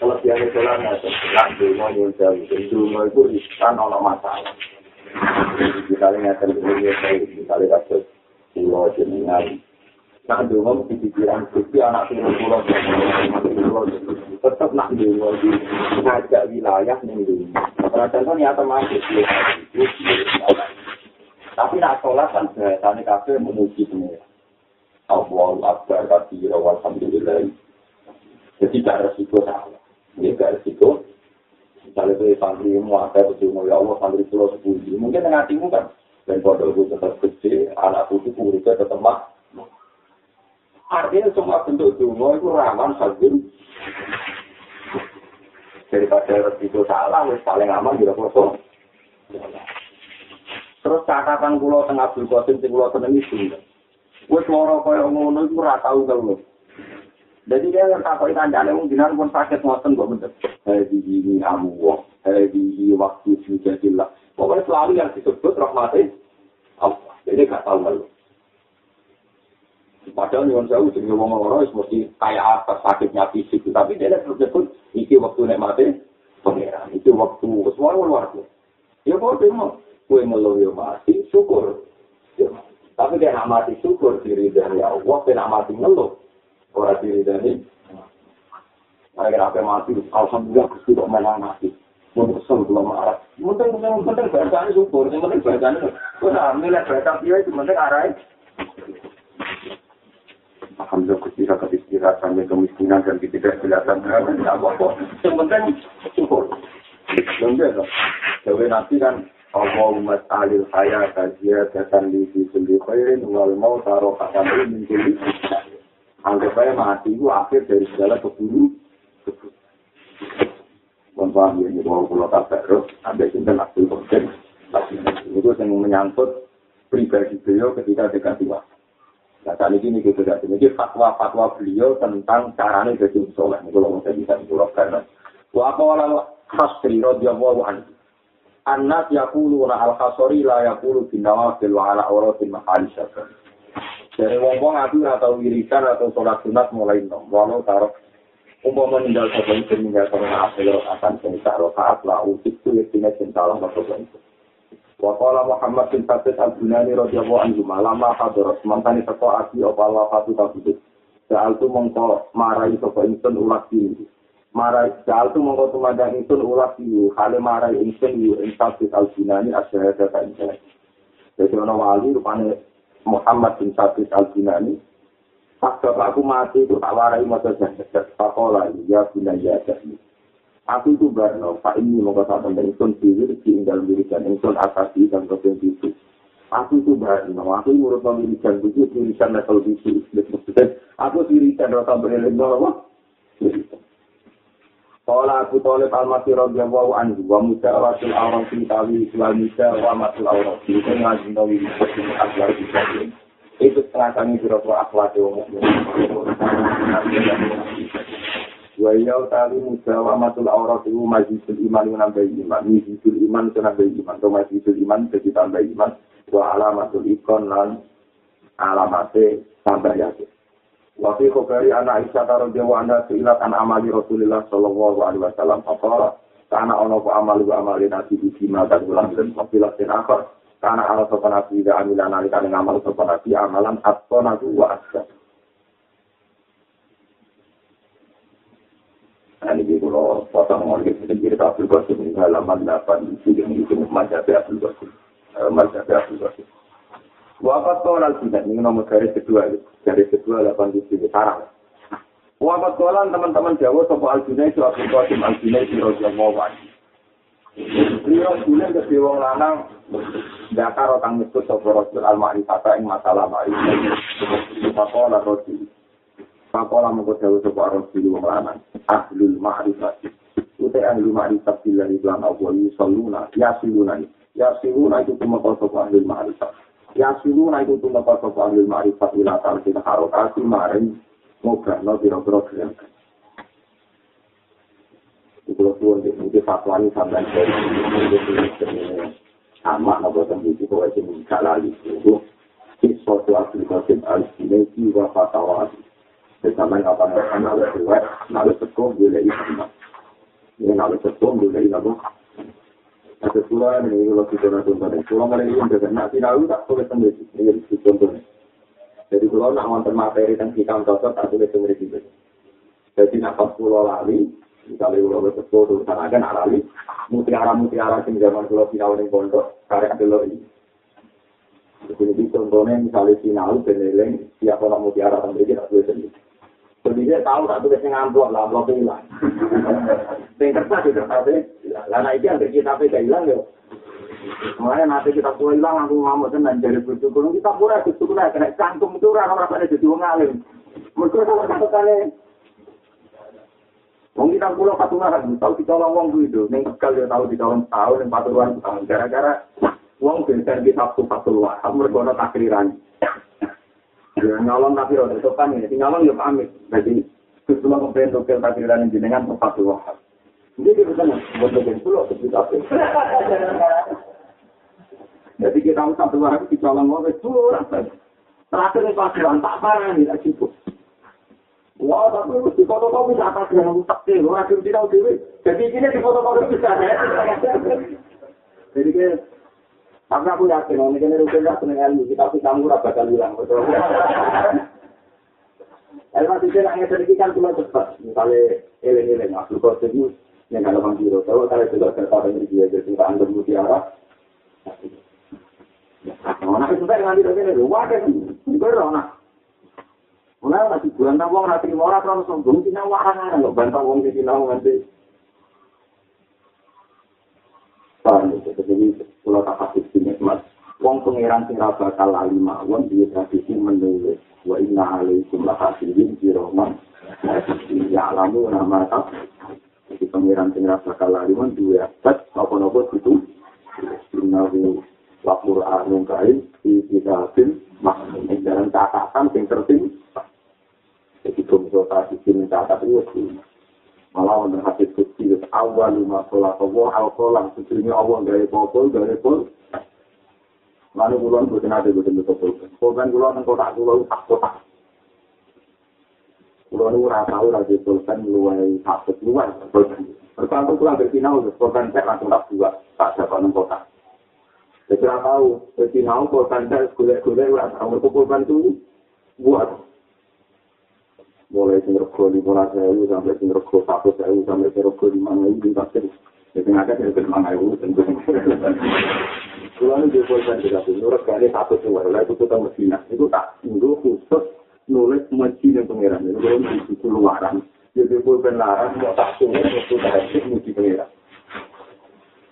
kalau dia itu lanjut mau nyusul itu itu kan ono masalah misalnya terjadi misalnya kasus pulau jenengan nak dulu di pikiran Gusti anak tiri pulau tetap nak dulu di ngajak wilayah ning dulu. Perasaan kan ya termasuk tapi nak sholat kan bahasanya kafe memuji semua. Allahu Akbar kabira walhamdulillah. Jadi gak resiko salah. Ini gak resiko. Misalnya itu santri mu ada berjumlah ya Allah santri pulau sepuluh. Mungkin dengan hatimu kan. Dan itu tetap kecil, anak putih muridnya tetap mak. Artinya semua bentuk dungo itu rawan sajin. Daripada itu salah, wis paling aman juga foto. Terus catatan pulau tengah Abdul Qasim sing pulau seneng itu. Wis loro kaya ngono iku ora tau telu. Jadi dia yang takut kancane wong dinar pun sakit ngoten kok bener. Hadi ini amu wong, hadi waktu sujudillah. Pokoknya selalu yang disebut rahmatin Allah. Jadi gak tahu malu. Padahal nyuwun sewu jenenge wong loro wis mesti kaya apa sakitnya fisik, tapi dia terus disebut iki waktu nek mati pangeran. Itu waktu wis luar luar Ya kok demo kue melu yo mati syukur. Ya, tapi dia nak mati syukur diri dari Allah, dia nak mati ngeluh. Orang diri dari Mereka apa mati, alhamdulillah Gusti kok malah mati. Mun kesel belum marah. Mungkin mungkin penting bahasanya syukur, yang penting bahasanya. Kau nak milih bahasa dia itu penting arahnya. Alhamdulillah Gusti kakak istirahat sampai kemiskinan dan. Tidak apa-apa. Yang penting syukur. Yang biasa. Dewi Nabi kan Allahumma alil kajia datan li fi kulli khairin wal mau taro kakani min kulli Anggap saya mati itu akhir dari segala keburu. Mohon paham ya, mau pulau tabaruk, ada cinta Abdul Qadir. Itu yang menyangkut pribadi beliau ketika dekat waktu. Nah, saat ini kita tidak ini fatwa-fatwa beliau tentang caranya jadi soleh. Ini kalau saya bisa dikurang karena wa apa walau khasri radhiyallahu anhu. Anas yaquluna al-khasri la yaqulu bin nawafil wa ala awratin mahali syafir. Dari wong-wong aku atau wirikan atau sholat sunat mulai nom. Walau taruh umpama meninggal sapa itu meninggal sama asal akan cinta rokaat lah usik itu ya cinta Allah itu. Waqala Muhammad bin Fatih al-Bunani radhiyallahu anhu malama hadirat mantani teko aki apa wafatu kabudut. Soal tu mongko marai sapa ingsun ulas iki. Marai soal tu mongko tumandang ingsun ulas iki. Hale marai ingsun yu ing Fatih al-Bunani asyhadu ka insa. Jadi ana wali rupane Muhammad bin Fatih al-Bunani Pas bapakku mati itu tak warai masa jahat. Pakola ya bunaya jadi. Aku itu barno, Pak ini mau kata tentang ingsun diri, tinggal wiridan ingsun asasi dan kebun itu. Aku itu barno, aku ini menurut wiridan itu, wiridan level itu. Aku wiridan rata berelim bahwa, Kala aku tolip al-masih radiyallahu anhu, wa muda wasil awrang sintawi, wa muda wa masul awrang sintawi, itu ngaji nawi wisati akhlak disabin. Itu setengah kami berapa akhlak yang wa ya tali mudawa matul aurat itu majlisul iman nambah iman. Majlisul iman itu nambah iman. Atau majlisul iman jadi tambah iman. Wa alamatul ikon lan alamate tambah yakin wa fi khobari anak Aisyah radhiyallahu anha silat an amali Rasulullah sallallahu alaihi wasallam apa karena ono ku amal wa amali nabi di sima dan ulang dan kafilah dan akhir karena ala sopan nabi da amilan alikan ngamal sopan nabi amalan nabi wa asya Nah, ini kalau potong ngomongin sedikit Abdul Qasim halaman 8 itu yang itu Mazhab Abdul Qasim. Mazhab Abdul Qasim. Wafat tolal tidak, ini nomor garis kedua. Garis kedua 8 itu sarang. Wafat tolal teman-teman Jawa sopo Al-Junai itu Abdul Qasim Al-Junai di Raja Mawan. Beliau bulan ke Dewa Lanang Dakar otang nyebut sopo Rasul Al-Ma'rifata yang masalah Ma'rifata. Fakola Rasul. Fakola mengkut Jawa sopo Rasul Wong Lanang. ahlul ma'rifat. Ute ahlul ma'rifat bila iklan Allah yusalluna, yasiluna. Yasiluna itu cuma kosok ahlul ma'rifat. Yasiluna itu cuma kosok ahlul ma'rifat ila talqin harokasi maring ngobrol biro-biro kalian. Itu suwun di fatwa ini sampai dari amak nopo tembuti kau aja minta lali itu. Kisah tu aplikasi al-Sinesi wa fatwa Bersama yang apa mereka nalar kuat, nalar sekolah boleh iman. Ini nalar sekolah boleh iman. Ada pula ini kalau kita nak contohnya, kalau mereka ingin berkata, nak tidak tak boleh sendiri. Ini contohnya. Jadi kalau nak wonten materi dan hikam cocok, tak boleh sendiri juga. Jadi nak pas pulau lali, misalnya pulau bersekutu, tulisan akan alali, mutiara-mutiara yang zaman pulau final ini pondok, karek dulu ini. Jadi contohnya misalnya final, beneleng, siapa nak mutiara, tapi tak boleh sendiri. Jadi dia tahu tak tulis yang amplop lah, amplop hilang. Yang kertas itu kertas Lah itu yang kita gak hilang ya. Makanya nanti kita tua hilang, aku ngamuk tenan dari bersyukur. Kita pura bersyukur lah, kena cantum itu orang orang pada jadi wong alim. Mereka kalau satu kali Wong kita pulau patungan, tahu kita wong itu, neng sekali dia tahu kita orang tahu, neng paturuan tahun. Gara-gara wong biasa kita satu paturuan, mereka ada takriran. Ya nyolong tapi ora sopan ya, nyolong ya pamit. Jadi kudu mau pengen dokter tapi ora jenengan tempat dua. Jadi kita sana, buat dokter pulau kita apa? Jadi kita harus satu hari kita nyolong mau rasa. Terakhir itu pasukan tak parah nih, tak cukup. Wah, tapi di foto kau bisa apa sih yang tak sih? Orang kita tahu dewi. Jadi ini di foto kau bisa. Jadi kayak Tapi aku yakin, ini kan rukun lah seneng ilmu, kita bisa murah bakal hilang. Ilmu sisi yang sedikit kan cuma cepat. Misalnya, eleng-eleng, aku kok sedih, yang kalau bang Biro, kalau kalau sudah terpadu ini dia, jadi kita anggap mutiara. Nah, nanti sudah nanti dari ini, wah kan, nah. Mulai masih bulan tahu nanti mau orang terus sombong, tidak warang, nggak bantah uang di sini nanti. Paham ya, jadi kalau tak kasih sini, mas, wong pengiran sing raba kala lima, wong dia tradisi menulis, wa inna alaikum lah hasirin di roman, ya alamu nama tak, jadi pengiran sing raba kala lima, dua abad, apa-apa itu, Innahu lapur anu kain, di kitabin, maksudnya dalam catatan sing terting, jadi bungsu tradisi mencatat itu, malah wonten hadis kecil awal lima sholat Allah al kolam sebelumnya Allah gaya popol gaya pol lalu bulan bukan ada bukan betul betul bukan bulan kota bulan tak kota bulan ura tahu lagi pulpen luai satu luar pertama pulang dari final pulpen saya langsung tak dua tak dapat enam kota saya tahu dari final pulpen saya kuliah kuliah ura tahu pulpen itu buat mulai sing rego lima sewu sampai sing rego satu sewu sampai sing rego lima sewu di pasir jadi ada yang lima sewu tentu kalau dia boleh juga tuh nurut kali satu sewu lalu itu kita Medina itu tak tunggu khusus nulis masjid yang pangeran itu kalau di keluaran jadi boleh larang mau tak tunggu itu dari masjid pangeran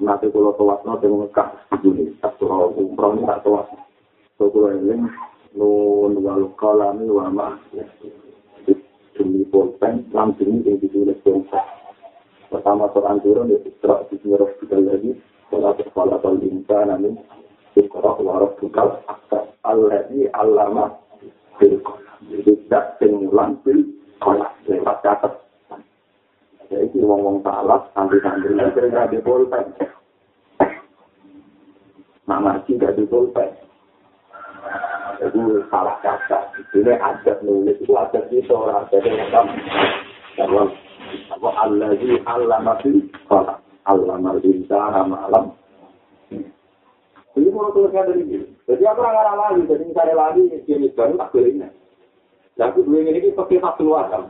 nanti kalau tewas nanti mengekah begini satu orang umroh tak tewas. So kalau ini nun wal kalami wa demi pulpen langsung ini yang ditulis bangsa pertama Quran turun di Isra di Smirah kita lagi. Kalau kepala tal insan namin Isra wa rabbukal akbar alladhi allama bil itu tak pengulang bil kolak lewat catat Jadi wong-wong salah, santri-santri yang sering ada pulpen. Nak marji gak ada pulpen. Jadi salah kata. Ini adat nulis itu adat itu orang ada yang dalam apa Allah di Allah masih kolak. Allah masih nama alam. Jadi mau tulisnya dari ini. Jadi aku orang lagi. Jadi misalnya lagi, jenis baru tak boleh ini. Jadi dua ini pakai satu luar kan.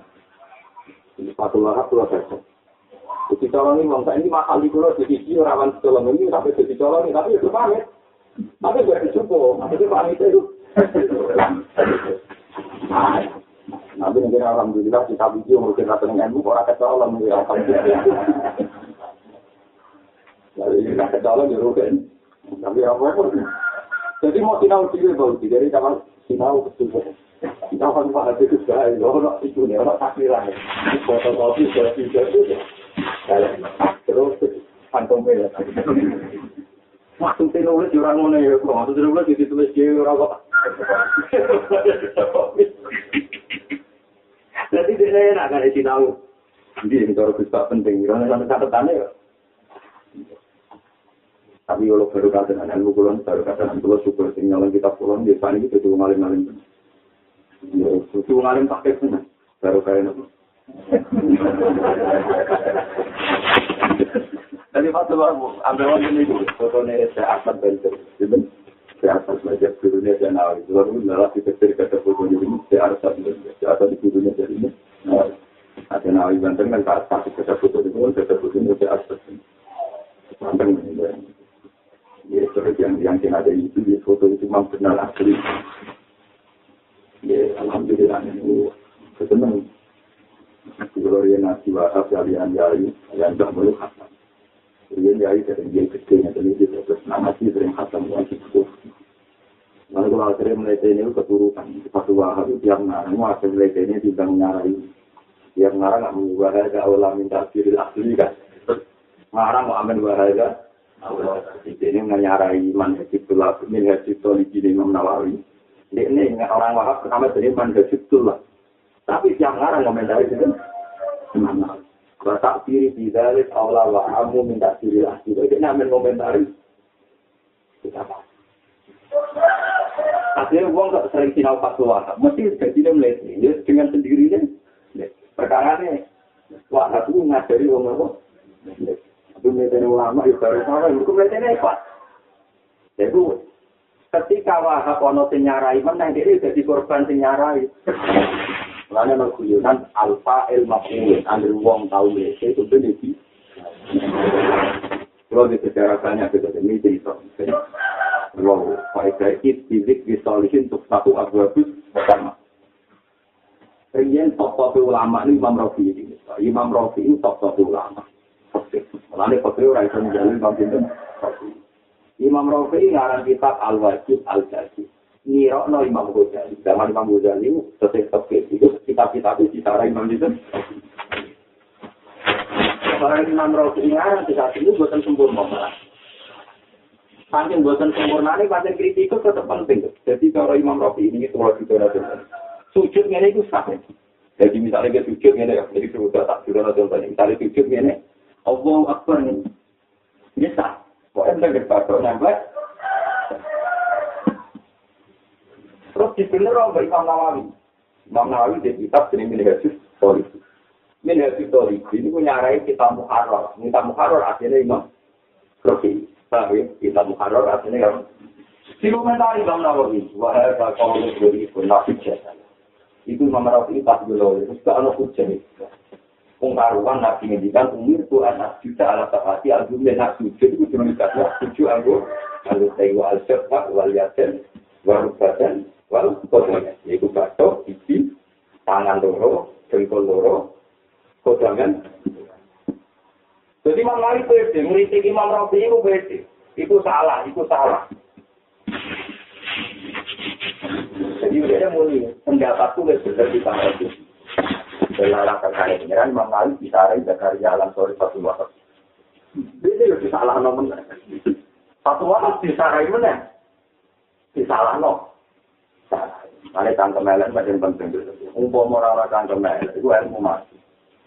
Satu lahap pulau besok. Jadi calon ini bangsa ini mahal di pulau jadi sih rawan calon ini tapi jadi calon ini tapi itu pamit. Tapi gak dicukup. Itu pamit itu. Nanti mungkin alhamdulillah kita video mungkin rata dengan ibu orang kecolon mungkin alhamdulillah. Jadi kita kecolon di rugen. Tapi apa pun. Jadi mau sinau sih bau jadi kapan sinau betul. Kita akan bahas itu sekali, orang itu nih, orang takdiran. Fotokopi, selfie, selfie. Terus, kantong merah. Maksudnya nulis orang mana ya, kok maksudnya nulis ditulis dia orang kok. Jadi dia enak kan di tahu. Jadi ini kalau penting, karena sampai catatannya ya. Tapi kalau baru kata anak lu pulang, baru kata anak lu syukur tinggalan kita pulang, dia panik itu cuma ngalim-ngalim. Suci wong alim pakai pun, baru kayak nopo. Jadi waktu baru ambil waktu ini. Fotonya saya belajar, jadi saya akan belajar gurunya dan awal itu baru nalar kita cerita foto ini, saya harus belajar, saya akan di gurunya jadi ini. Ada nawai banten kan saat pasti kita foto itu, kita foto ini saya harus belajar. Banten ini, ya seperti yang yang ada itu di foto itu memang benar asli. Ya, alhamdulillah ini kesenang. Gloria nasi wahab kalian yai, yang tak boleh khatam. Kemudian yai dari dia kecilnya dari dia terus nama sih sering khatam wajib itu. Lalu kalau akhirnya mulai ini keturutan, satu wahab itu tiap ngarang, akhirnya mulai ini tidak menyarai. Tiap ngarang nggak mau wahada awal minta kiri asli kan. Ngarang mau amin wahada, awal ini menyarai man hajibullah, min hajibullah di Imam Nawawi. Ini orang wahab pertama jadi man hajibullah. Tapi yang ngarang komentari itu mana? Batak kiri bidalik Allah wa amu minta kiri lagi. Jadi namen komentari. Apa? Akhirnya uang gak sering sinau wahab. Mesti jadi melihat ya, dengan sendirinya. Perkara ini wahab itu ngajari uang apa? Melihatnya ulama ya baru sama. Itu melihatnya apa? Jadi ketika wahab ono sing nyarai meneh dia jadi korban sing nyarai. Lalu no guyonan alfa el maful, angger wong tau lese itu bener sih. Kalau di sejarah banyak kita ini cerita. Kalau faedah itu fizik disolihin untuk satu abu pertama. Rian top-top ulama ini Imam Rafi ini. Imam Rafi ini top-top ulama. Fakir orang itu menjalin Imam Binten. Imam Rafi ngarang kitab Al-Wajib Al-Jazid. Nirokno Imam Ghazali. Zaman Imam Ghazali sesuai tafsir itu kitab-kitab itu cara Imam Binten. Orang Imam Rafi ngarang kitab itu buatan sempurna. Saking buatan sempurna ini, pancen kritik itu tetap penting. Jadi kalau Imam Rafi ini, itu juga ada Sujud ini itu sah. Jadi misalnya dia sujud ini, jadi sudah tak sudah contohnya. Misalnya sujud ini, Allah Akbar ini. Ini sah. Pokoknya kita berpatok nambah. Terus di sini orang Imam Nawawi. Imam Nawawi di kitab ini Tori. Milik Yesus Tori. Ini punya arai kita muharrar. Kita muharrar akhirnya Imam. Paham ya? Kita muharrar akhirnya Imam. Dikomentari Imam Nawawi. Wahai kalau beri pun nafik jasa. Itu Imam Rafi pas dulu. Terus ke anak hujan itu. Pengkaruan Nabi ngendikan umur itu anak juta ala safati al-jumlah nak sujud itu cuma dikasih tujuh anggur. Lalu saya al-syafaq wal yasin wal badan wal kodangan. Yaitu batok, isi, tangan loro, jengkol loro, kodangan. Jadi Imam Malik beda, ngeritik Imam Rafi itu beda. Itu salah, itu salah. Jadi udah mulai pendapatku lebih besar di tanah Belara kekaya pengiran Imam Malik bisa ada karya alam sore satu waktu. Ini lebih salah nomor. Satu waktu disarai mana? Disalah no. Ada cangkem elek macam penting. Umpam orang-orang cangkem elek itu ilmu mati.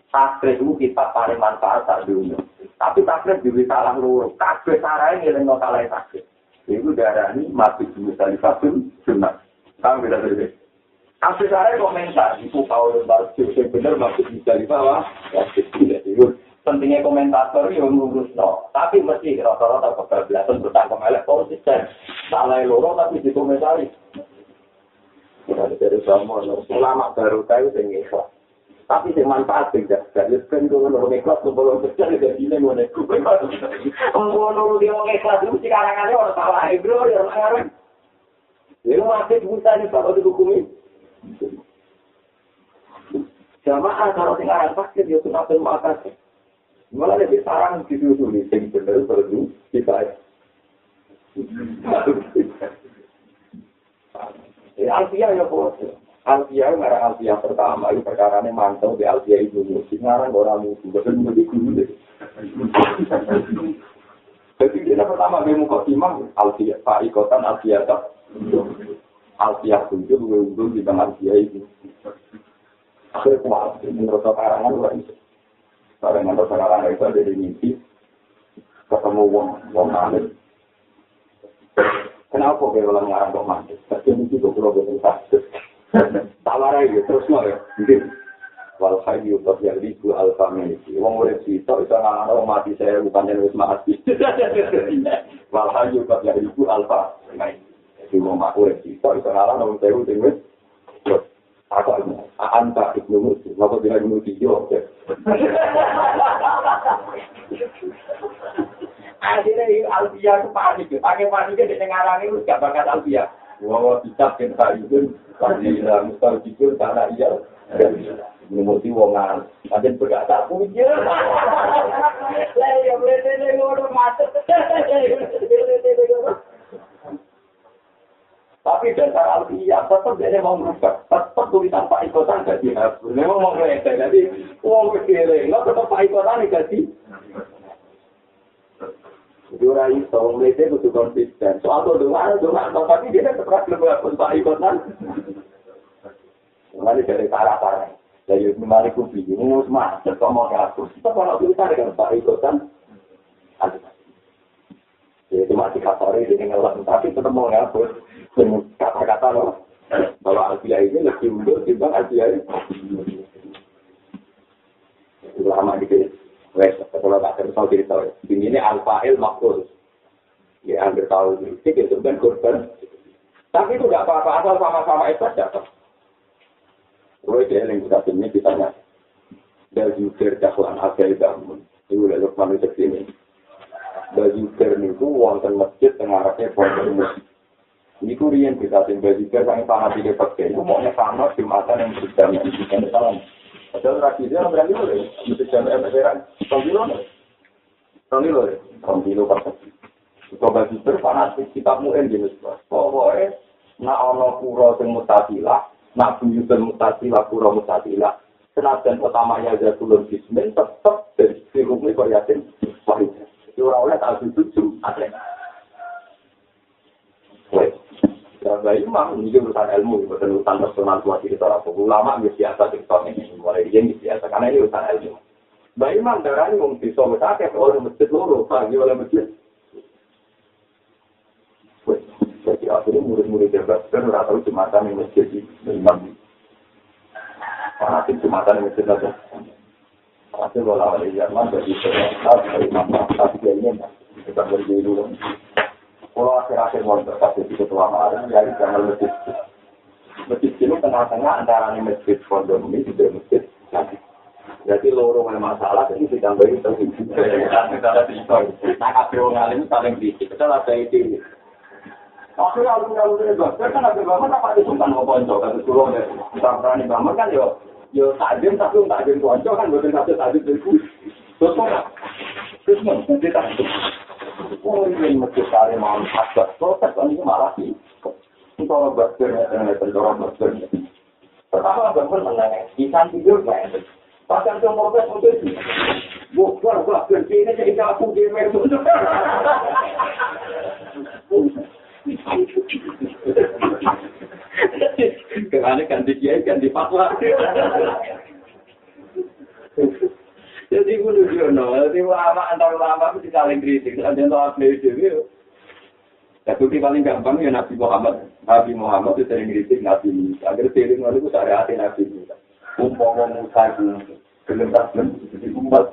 Takrif itu kita paling manfaat tak diunjuk. Tapi takrif juga salah luruh. Takrif sarai ngiling no salah takrif. Itu darah ini mati juga dari fasul sunat. Kamu beda. Kasus saya komentar, itu kau lembar yang benar maksud bisa di bawah. Ya, itu pentingnya komentator yang ngurus no. Tapi mesti rata-rata kebablasan bertanggung elek konsisten. Salah loro tapi dikomentari. Dari sama ulama baru tahu yang ikhlas. Tapi yang manfaat tidak. Jadi kan kalau orang ikhlas belum kerja tidak ini mau nek. Kalau dia mau ikhlas itu sekarang ada orang salah bro ya orang Ini masih bisa nih kalau dihukumi. Jamaah kalau tinggal sakit ya sunat dan makasih. Malah lebih sarang di dulu nih, yang benar perlu kita. <laughs> Alfia ya bos. Alfia ngarang Alfia pertama itu perkara ini mantau di Alfia itu musik ngarang orang musuh betul betul guru deh. Jadi kita pertama dia muka timang Alfia Pak Ikotan Alfia tak. Alfiah tujuh, gue untung di tengah Alfiah itu. Akhirnya kuat, menurut karangan gue itu. Karangan menurut karangan itu ada di mimpi. Ketemu wong, wong manis. Kenapa gue ulang ngarang wong manis? Tapi mimpi gue kalau gue sakit. Tawar aja, terus mau ya. Mungkin. Wal hayyu yang ribu alfa miliki. Wong urip sito iso ngarang mati saya bukan yang wis mati. <laughs> Wal hayyu yang ribu alfa miliki. Jadi mau makhluk yang bisa, bisa ngalah nomor sewu sing wis. Apa ini? Anta ibnu Musi. Apa tidak ibnu Musi? Yo, Akhirnya Alfia itu panik. Pakai paniknya di tengah itu gak bakat Alfia. Wah, bisa kita itu. Pasti dalam karena iya. Ibnu Musi wongan. Nanti berkata, punya. Lah, ya boleh ini ngono macet. <laughs> Tapi dasar alfiah tetap dia mau merubah. Tetap tulisan Pak Ikotan gak dihapus. Memang mau ngeledek. Jadi, uang kecil. Nggak tetap Pak Ikotan gak di. Jadi orang itu, mereka itu konsisten. Soal itu doa, doa. Tapi dia tetap lebih hapus Pak Ikotan. Kembali dari parah-parah. Dari kembali kubi. Ini harus macet. Kok mau hapus. Tetap kalau tulisan dengan Pak Ikotan. Jadi masih kasari dengan Tapi tetap mau hapus. Kata-kata loh bahwa Alfia ini lebih unggul timbang Alfia ini lama gitu wes kalau tak terus tahu cerita ini alfail makhluk ya hampir tahu itu kan korban. Tapi itu nggak apa-apa, asal sama-sama itu dapat. Roy dia yang kita ini ditanya. Dari Yudir dakwaan akhir bangun. Itu udah Lukman itu sini. Dari Yudir itu wonten masjid tengah arahnya pondok Ini kurian kita Baju Yudir yang sangat tidak. Itu maunya sama Jumatan yang berjam di sini. Padahal tradisinya berani loh. Mesti jam emperan. Tongkilo loh. Tongkilo loh. Tongkilo pas. Coba Yudir fanatik kita muen jenis. Pokoknya nak ono pura sing mutasilah, nak buyutun mutasilah pura mutasilah. Senajan pertamanya ada tulur bismin, tetap dari sirumnya variatin wahid. Jadi orang oleh tak setuju, ada. Wait. Ya, imam, ini urusan ilmu, bukan urusan personal buat kita orang ulama biasa kita ini, mulai dia biasa, karena ini urusan ilmu. Mbak Imam darah ini mungkin bisa berkata oleh masjid loro, pagi oleh masjid. Jadi akhirnya murid-murid yang berbasikal nggak tahu jumatan yang masjid di imam. Fanatik jumatan yang masjid aja. Akhirnya kalau awal zaman jadi terlihat dari imam tapi dia ini kita berdiri dulu. Kalau akhir-akhir mau berkata di ketua malam, jadi jangan masjid. Masjid ini tengah-tengah antara masjid pondok ini juga masjid lagi. Jadi loro masalah ini ditambahin terus. Nah, kabeh wong alim saling bisik. Kita lah itu Akhirnya alun-alun itu, kan ada bangun apa ada sultan mau ponco, kata suruh deh. Sampai bangun kan yo, yo tajam tapi tak tajam ponco kan bukan satu tajam dari Terus kok, terus jadi tajam. Ganti kiai ganti fatwa. <laughs> Jadi gue lucu no, jadi ulama antar ulama itu saling kritik. Ada yang tahu dewi. Ya bukti paling gampang ya Nabi Muhammad. Nabi Muhammad itu sering kritik Nabi Musa. Agar sering lalu itu cari hati Nabi Musa. Umpama Musa itu gelem jadi umat.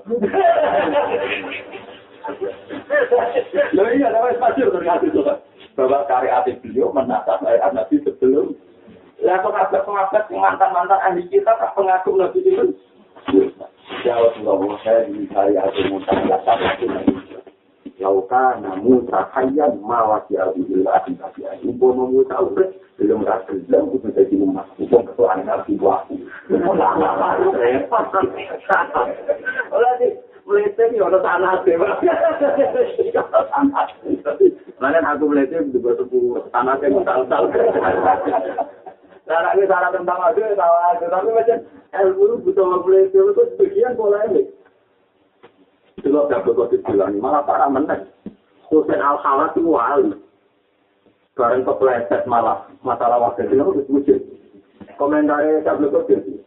Loh iya, namanya pasir terkasih tuh bahwa karya beliau menatap ayat Nabi sebelum. Lah pengabat-pengabat mantan-mantan ahli kita tak pengagum Nabi itu. Mana aku melihatnya di bawah sepuluh tanah yang tal-tal. Cara ini cara tentang aku, tahu aku. Tapi macam ilmu butuh melihat itu sebagian pola ini. Kalau tidak begitu bilang, malah para menang. Hussein Al-Khalat itu wali. Barang kepleset malah masalah wakil itu harus wujud. Komentarnya saya belum.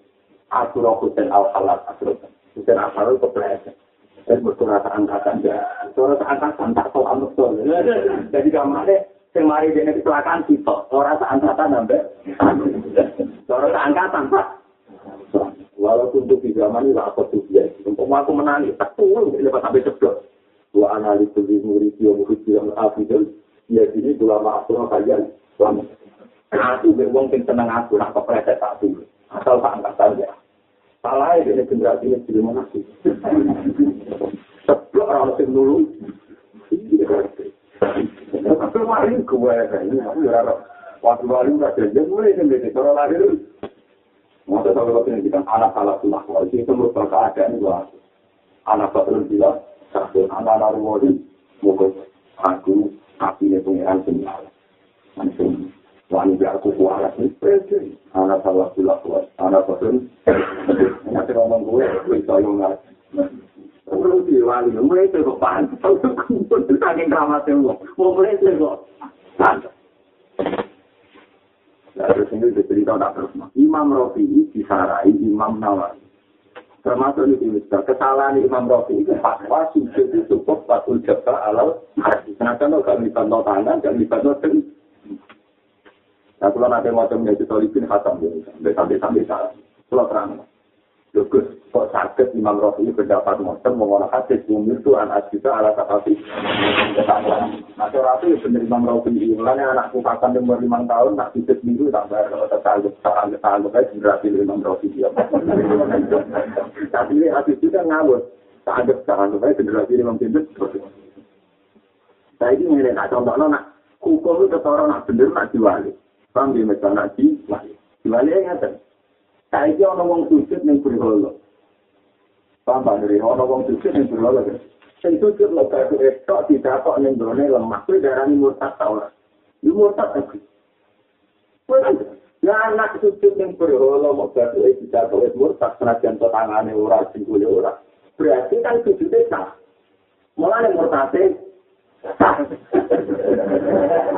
Asura Hussein Al-Khalat, Asura Hussein Al-Khalat kepleset. dan berkurasa angkatan ya. Suara angkatan tak tahu amat. Jadi kamarnya sing mari dene kecelakaan kita, ora angkatan sampai. Suara angkatan Pak. Walaupun untuk di zaman ini apa tuh ya. Untuk aku menangis, turun lepas sampai ceblok. Dua analis di murid yang murid yang afidel. Ya ini ulama asal kalian. Selamat. Aku wong sing seneng aku nak kepreset tak dulu. Asal tak angkatan ya. salah ini generasi ini jadi mana sih? Sebelum orang sing dulu, tapi gue waktu lalu nggak kerja mulai sendiri cara lahir Masa kalau waktu ini kita anak salah sunnah wajib itu merupakan keadaan gua anak betul bilang satu anak anak wajib mungkin aku apinya pengiran sendiri langsung wani biar aku kualat nih pede anak salah sunnah wajib anak betul nanti ngomong gue bisa yang nggak perlu diwali mulai itu kok pan kumpul saking dramatnya mau mulai itu kok terus ini dicerita tak terus Imam Rafi'i disarai Imam Nawawi termasuk ini bisa kesalahan Imam Rafi'i itu fatwa sujud itu cukup patul jabah alal hati senajan lo gak bisa no tangan gak bisa no ten nah kalau nanti mau menjadi solipin khatam sampai sampai sampai salah kalau terang Gus, kok sakit Imam Rafi berdapat motor mengolah hadis umur itu anak kita ala tapi Nah, Rafi bener Imam Rafi mulanya anakku kapan umur lima tahun nak hidup minggu tak bayar kalau tertanggup tertanggup tertanggup aja generasi Imam Rafi dia. Tapi ini hadis itu kan ngawur. Tertanggup tertanggup aja generasi Imam Rafi. Saya ini milih nak contoh nak hukum itu ketara nak bener nak diwali. Paham macam nak diwali. Diwali yang ngerti. Saiki ana wong sujud ning berhala. Paham dari ana wong sujud ning berhala. Sing sujud lho kaya estok ditakok ning gone lemah kuwi darani murtad ta ora. Iku murtad ta kuwi. Ya anak sujud ning berhala mok batu iki ditakok murtad senajan tangane ora singkule ora. Berarti kan sujudnya sah. Mulane murtade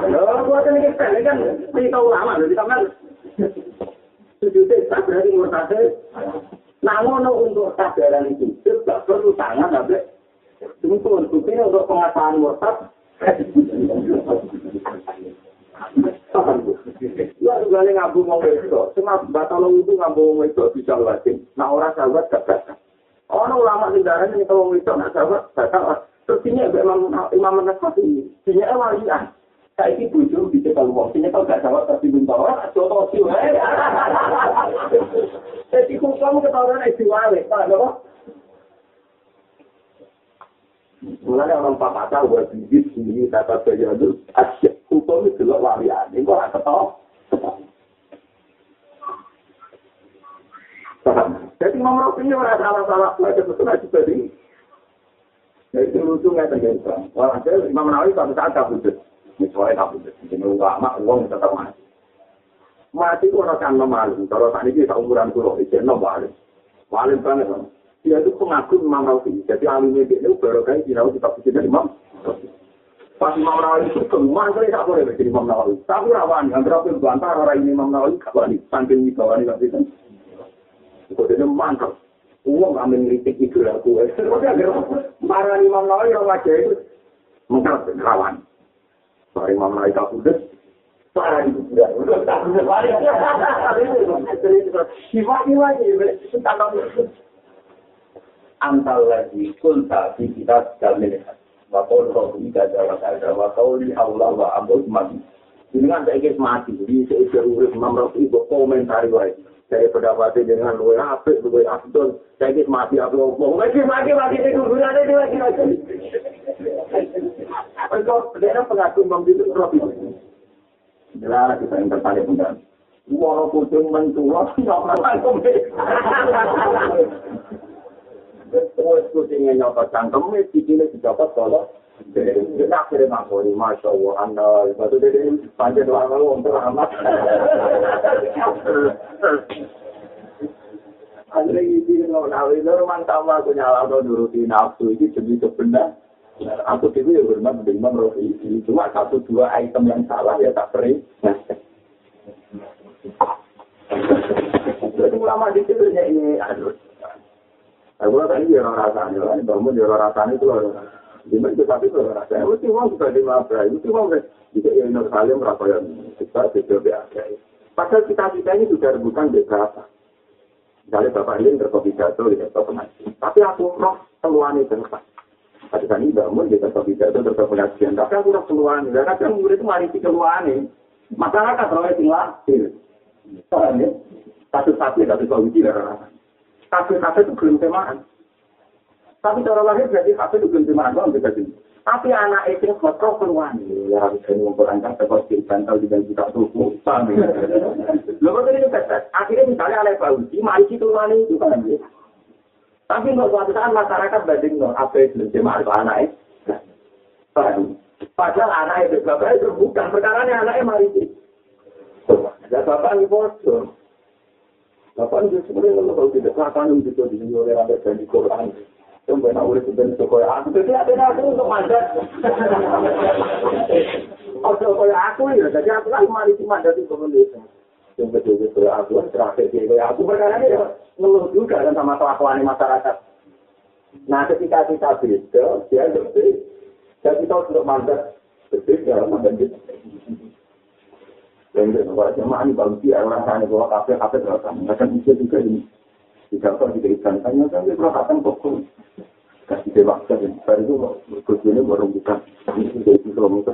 Loh, buatan ini kan, ini tahu lama, jadi kan sujudnya tak berarti murtade. Namun untuk sadaran itu, tidak perlu tangan sampai Tunggu, buktinya untuk pengasahan murtad. Ya juga ini ngabung mau itu, cuma batal itu ngabung itu bisa wajib. Nah orang sahabat gak batal. Orang ulama di daerah ini kalau itu nak sahabat batal. Terus ini imam imam nasati, ini walian. Saiki bojo bisa kalau wong sini kalau gak jawab tapi belum tahu ah contoh sih jadi hukum ketahuan itu wale pak apa Mulanya orang papa tahu buat bibit sini kata saya itu asyik hukum itu loh walian ini kok gak tahu Jadi Imam Rafi ini orang salah-salah, saya betul aja tadi. Jadi lucu nggak terjadi. Walhasil Imam Nawawi suatu saat kabudut. Misalnya bisa jadi ulama uang tetap mati. Mati itu orang kan malu kalau tadi kita umuran pulau di sana malu malu banget kan dia itu pengagum Imam Rafi jadi alimnya dia itu baru kali dia kita bisa jadi Imam pas Imam Nawawi itu kemana kali tak boleh jadi Imam Nawawi tapi rawan yang berapa bantah orang ini Imam Nawawi kapan nih saking di bawah nih kan itu dia mantap. Uang amin kritik itu aku marah Imam Nawawi orang aja itu. Mungkin rawan Mari Imam Nawawi tak putus. Parah di kuburan. Udah tak putus lari. Gimana lagi? Antal lagi kulta di kita dalam Wakau roh ika jawa kada, wakau li Allah wa abud mati. Dengan saya kis mati, jadi saya bisa urus Imam Rafi, komentari wae. Saya pendapatnya dengan luwe apik, luwe abdul, saya kis mati aku ngomong. Mati, mati, mati, kuburan itu lagi lagi. Engkau daerah pengaku membidik Rafi. Jelas kita yang tertarik mudah. Walau kucing nyokot aku. Wes kucingnya nyokot cangkemnya, sikilnya dicopot kalau kita akhirnya ngakoni, Masya Allah, Anda, batu dede, panjang lama untuk amat. Akhirnya ini, nah, itu mantap aku nyala, nuruti nafsu, ini demi sebenar. Aku itu ya hormat menerima Rofi ini. Cuma satu dua item yang salah ya tak sering. Jadi ulama di situ ini, aduh. Aku tadi orang rasanya, bangun orang rasanya itu loh. Gimana itu tapi itu rasanya. Itu uang sudah di mabra, itu uang jika ya Nur Salim berapa yang kita tidak biasa. Padahal kita kita ini sudah rebutan di berapa. Misalnya Bapak ini terkopi jatuh, ya, Tapi aku roh keluar itu Ada kan ini bangun, kita tahu tidak itu terus pengajian. Tapi aku udah keluhan. Dan kadang murid itu mari di keluhan nih. Masyarakat rawat yang lahir. Paham ya? Satu-satu, satu solusi lah rasa. Satu-satu itu belum temaan. Tapi cara lahir berarti satu itu belum. Bang, kita sini. Tapi anak itu kotor keluhan. Ya, harus ini memperlancar seperti bantal di kita tubuh. Paham ya? Lalu tadi itu Akhirnya misalnya oleh Pak Uji, mari itu kan. Tapi nggak suatu saat masyarakat banding no, apa itu cuma itu anak itu. Padahal anak itu bapak itu bukan perkara ini anaknya mari sih. Ya bapak ini bocor. Bapak ini sebenarnya kalau tidak kapan itu di oleh ada di Quran. Yang benar oleh sebenarnya sekolah aku jadi aku untuk mandat. Oh, sekolah aku ya, jadi aku kan mari mandat itu kemudian. yang betul-betul aku terakhir di aku perkara ini ngeluh juga kan sama kelakuan masyarakat. Nah ketika kita beda, dia lebih dan kita untuk mandat berbeda mandat kita. Dan itu kalau jemaah ini bagus ya orang sana bahwa kafe kafe terasa, akan bisa juga ini. Kok tidak ikan tanya kan dia perhatian pokok. Kasih dia waktu dan baru itu kucingnya baru buka. Ini jadi belum itu.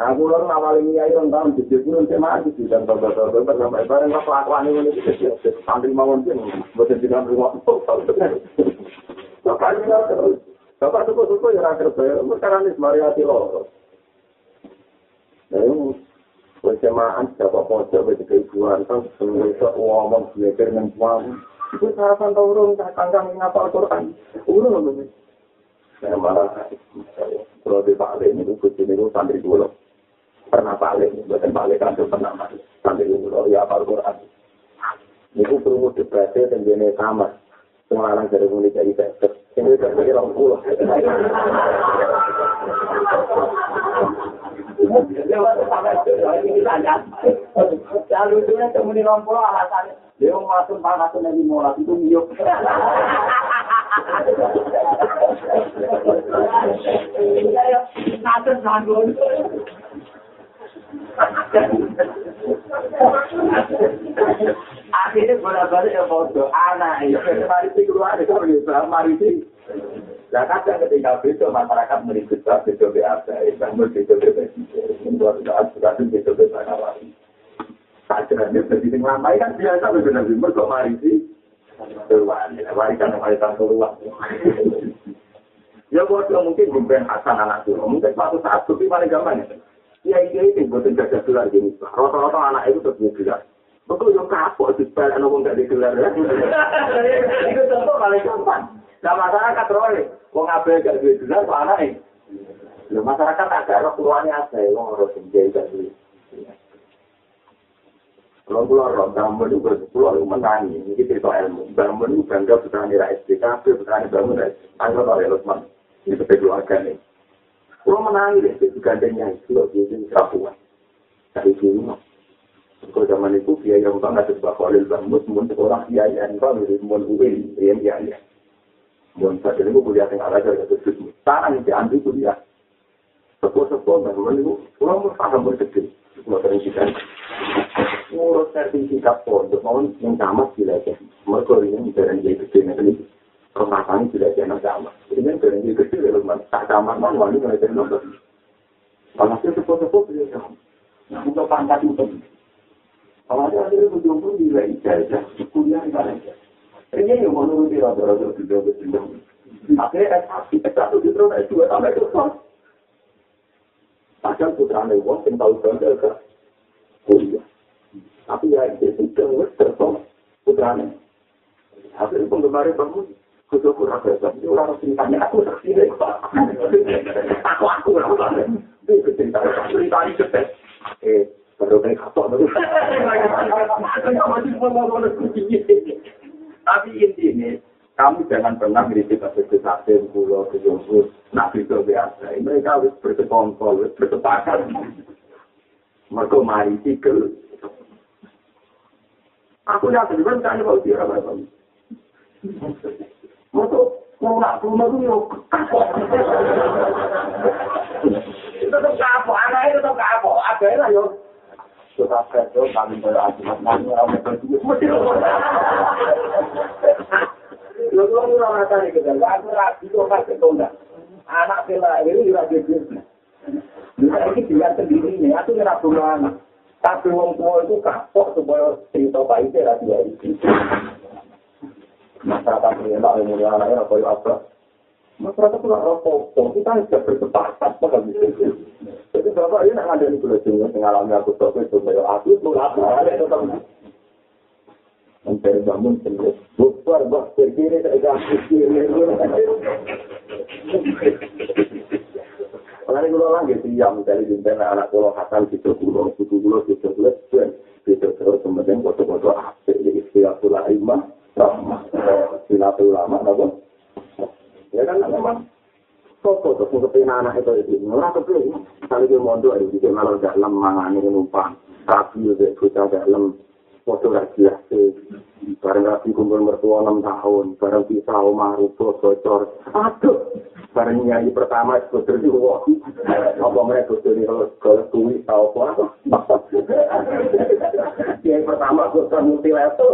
Aku lalu awal ini ayo tahun di sini pun saya maju di dan bapak bapak bapak sampai bareng apa kelakuan ini ini santri mawon pun buat tidak rumah. Bapak ini terus bapak suku suku yang akhir saya sekarang ini variasi loh. Nah ini bersamaan siapa pojok bagi keibuan kan semua ngomong belajar dengan suami. Itu sarapan turun kangkang ngapal Quran. Urung loh Saya malah kalau di Pak ini itu kucing itu santri dulu. Pernah balik, bukan balik kan pernah balik. Santri dulu ya apal Quran. Ini perlu depresi dan jenis kamar. Semua orang dari mulai jadi better. Ini dari orang pulau. Akhirnya bolak-balik ya foto anak itu mari sih keluar mari sih. Nah kadang ketika besok masyarakat merikut besok biasa, bangun besok presiden, luar biasa, sudah besok besok nawari. Sajarannya presiden lamai kan biasa benar-benar mereka mari sih. Keluar, warisan warisan keluar. Ya buat mungkin bukan Hasan anak dulu, mungkin suatu saat tapi paling gampang ya. Ya ini buat jaga gelar gini. Rata-rata anak itu tetap gelar. Betul yang kapok di spell anak nggak digelar ya. <laughs> Itu contoh paling gampang. Nah masyarakat roy, wong abe gak duwe gelar kok ini. Lho masyarakat agak roh keluarnya ada, wong harus menjadi gak duwe. Kalau pulau roh, bangun itu pulau menangi, ini cerita ilmu. Bangun itu bangga putra nira SDKP, putra nira bangun, angkat oleh Lutman. Ini sebagai keluarga nih. Pulau menangi deh, itu gandengnya itu loh, jadi kerapuan. Dari dulu, kalau zaman itu biaya utang ada sebuah kolil bangun, mun sekolah biaya, entah dari mun UIN, biaya biaya. Mun saat ini kuliah yang ada jadi sesuatu. Sekarang ini diambil kuliah. Sepuh-sepuh bangun itu, pulau mau paham bersedih. Pulau sering kita. Ngurus sertifikat pondok, mau yang sama belajar. Mereka ini bisa jadi gede nanti. Kemasannya belajar yang sama. Ini kan jadi gede, lalu tak sama, mau wali belajar nomor. Kalau sepuh-sepuh belajar. Nah, untuk pangkat itu Kalau ada akhirnya berjumpa di ijazah, kuliah di mana Ini yang menurut dia rata-rata sudah berjumpa. Akhirnya S1, S1 justru S2 sampai ke kelas. Padahal putra Newon yang tahu bangga ke kuliah. Tapi ya itu juga tertolak putra Newon. Akhirnya penggemarnya bangun. Kudu kurang besar, ini orang ceritanya aku saksi deh. Aku, aku, aku, aku. Itu cerita, cerita ini cepat. Eh, baru kayak kapok baru. Tapi intinya, kamu jangan pernah ngiritik asosiasi pulau kejumur nabi itu biasa. Mereka harus bersekongkol, harus bersepakat. Mereka mari sikil. Aku yakin kan tanya kalau dia apa Mereka mau nak rumah itu yuk kapok. Tuh kapok, anaknya itu tuh kapok. Ada lah yuk. Bisa tapi wong tua itu kapok supaya cerita baik ya dia itu masyarakat ini tak ilmu anaknya apa apa masyarakat itu nggak rokok kita harus bersepakat Jadi bapak ini nak ada di pulau Jawa mengalami aku tahu itu saya aku itu apa ada tetap mencari bangun sendiri bukan bah terkiri tak ada kiri Kalau ini kalau lagi siang, misalnya jumpa anak pulau Hasan di pulau, suku pulau di pulau, dan itu terus kemudian foto-foto asik, jadi istilah imah, rahmah, silatul ulama, apa? Ya kan memang Sopo tuh untuk anak itu itu orang kepilih. Kali dia mondok itu dia malah gak lem mangan ini numpang. Tapi kita gak lem foto lagi lah bareng rapi kumpul mertua enam tahun bareng pisah omah rupo bocor. Aduh bareng nyanyi pertama sebetulnya wah. Apa mereka sebetulnya kalau kuwi tahu apa? <laughs> Yang pertama bocor multilevel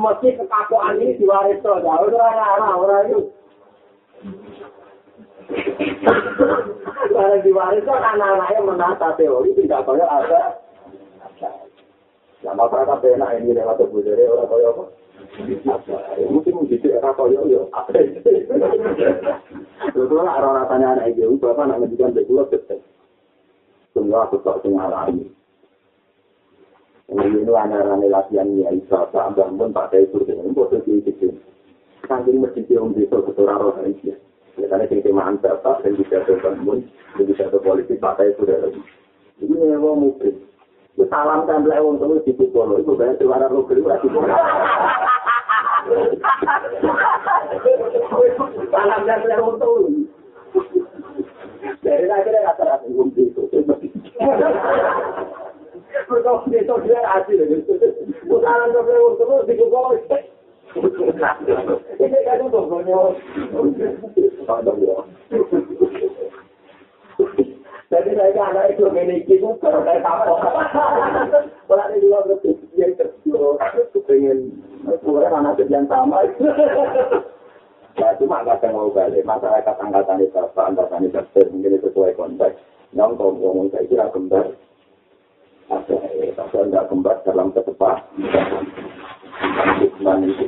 Mesti <laughs> kekakuan ini diwaris orang-orang, orang itu. Karena diwaris kan anak-anaknya menata teori tidak kaya ada. Ya masyarakat enak ini lewat budaya orang kaya apa? Mungkin mesti era kaya ya. Betul lah orang rasanya anak itu, bapak nak ngedikan bekulah betul. Semua aku tak ini. Ini itu anak-anak latihan ya, Isa, tak bangun, tak kayak itu, ini posisi itu. Saking masjid yang bisa roh Indonesia. Misalnya temaan bapak dan bisa bangun, dan bisa politik, partai itu sudah lebih. Ini memang mungkin. Itu salam tempel wong terus di Kupolo, itu banyak suara lo kedua di Salam tempel wong terus. Dari akhirnya rata-rata wong itu. Mereka itu dia hasil. Salam tempel wong terus di Kupolo. Itu Jadi saya anak itu memiliki itu kalau saya tahu. Kalau ada dua betul yang aku pengen keluar anak yang sama. Ya cuma nggak mau balik masyarakat angkatan itu apa angkatan itu mungkin sesuai konteks. Yang kalau ngomong saya kira kembar, ada nggak kembar dalam ketepat. Itu itu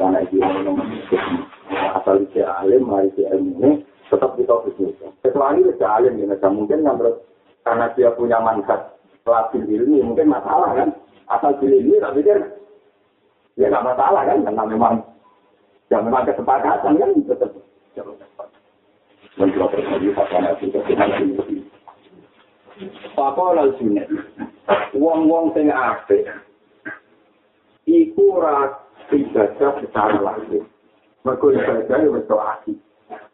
asal itu alim, mari itu ilmu tetap kita bisnis. Kecuali itu alim ya, mungkin yang karena dia punya manfaat pelajar ilmi mungkin masalah kan. Asal pilih ini tapi dia ya nggak masalah kan karena memang ya memang kesepakatan kan tetap mencoba terjadi pasangan itu Pakola sunnah. Wong-wong sing apik iku ora ibadah secara langsung. Mergo ibadah ya wis asik.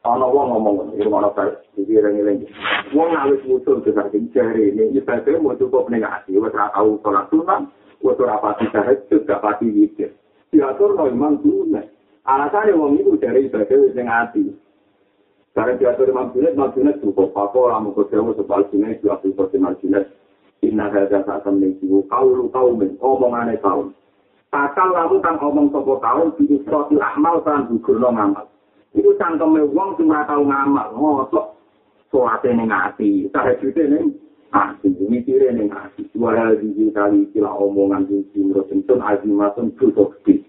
Ana wong ngomong ngono kae iki rene Wong awis mutul dengan jare ini ibadah mau cukup ning ati, wis ora tau salat sunat, wis ora pati tahajud, gak pati wikir. Diatur no imam sunat. Alasannya wong iku jare ibadah wis ning ati. Karena diatur imam sunat, imam sunat cukup. Apa orang mau kesewa sebal sunat, diatur imam sunat. Inna hadza sa'atan min siwu qawlu qaumin omongane kaum. Asal lalu kan omong sopo kaum di soti amal kan gugurno ngamal. Iku cangkeme wong sing ora tau ngamal, ngosok soate ning ati, tahajute ning ati, mikire ning ati. Wala di kali kila omongan sing simro sentun azimatun kutoki.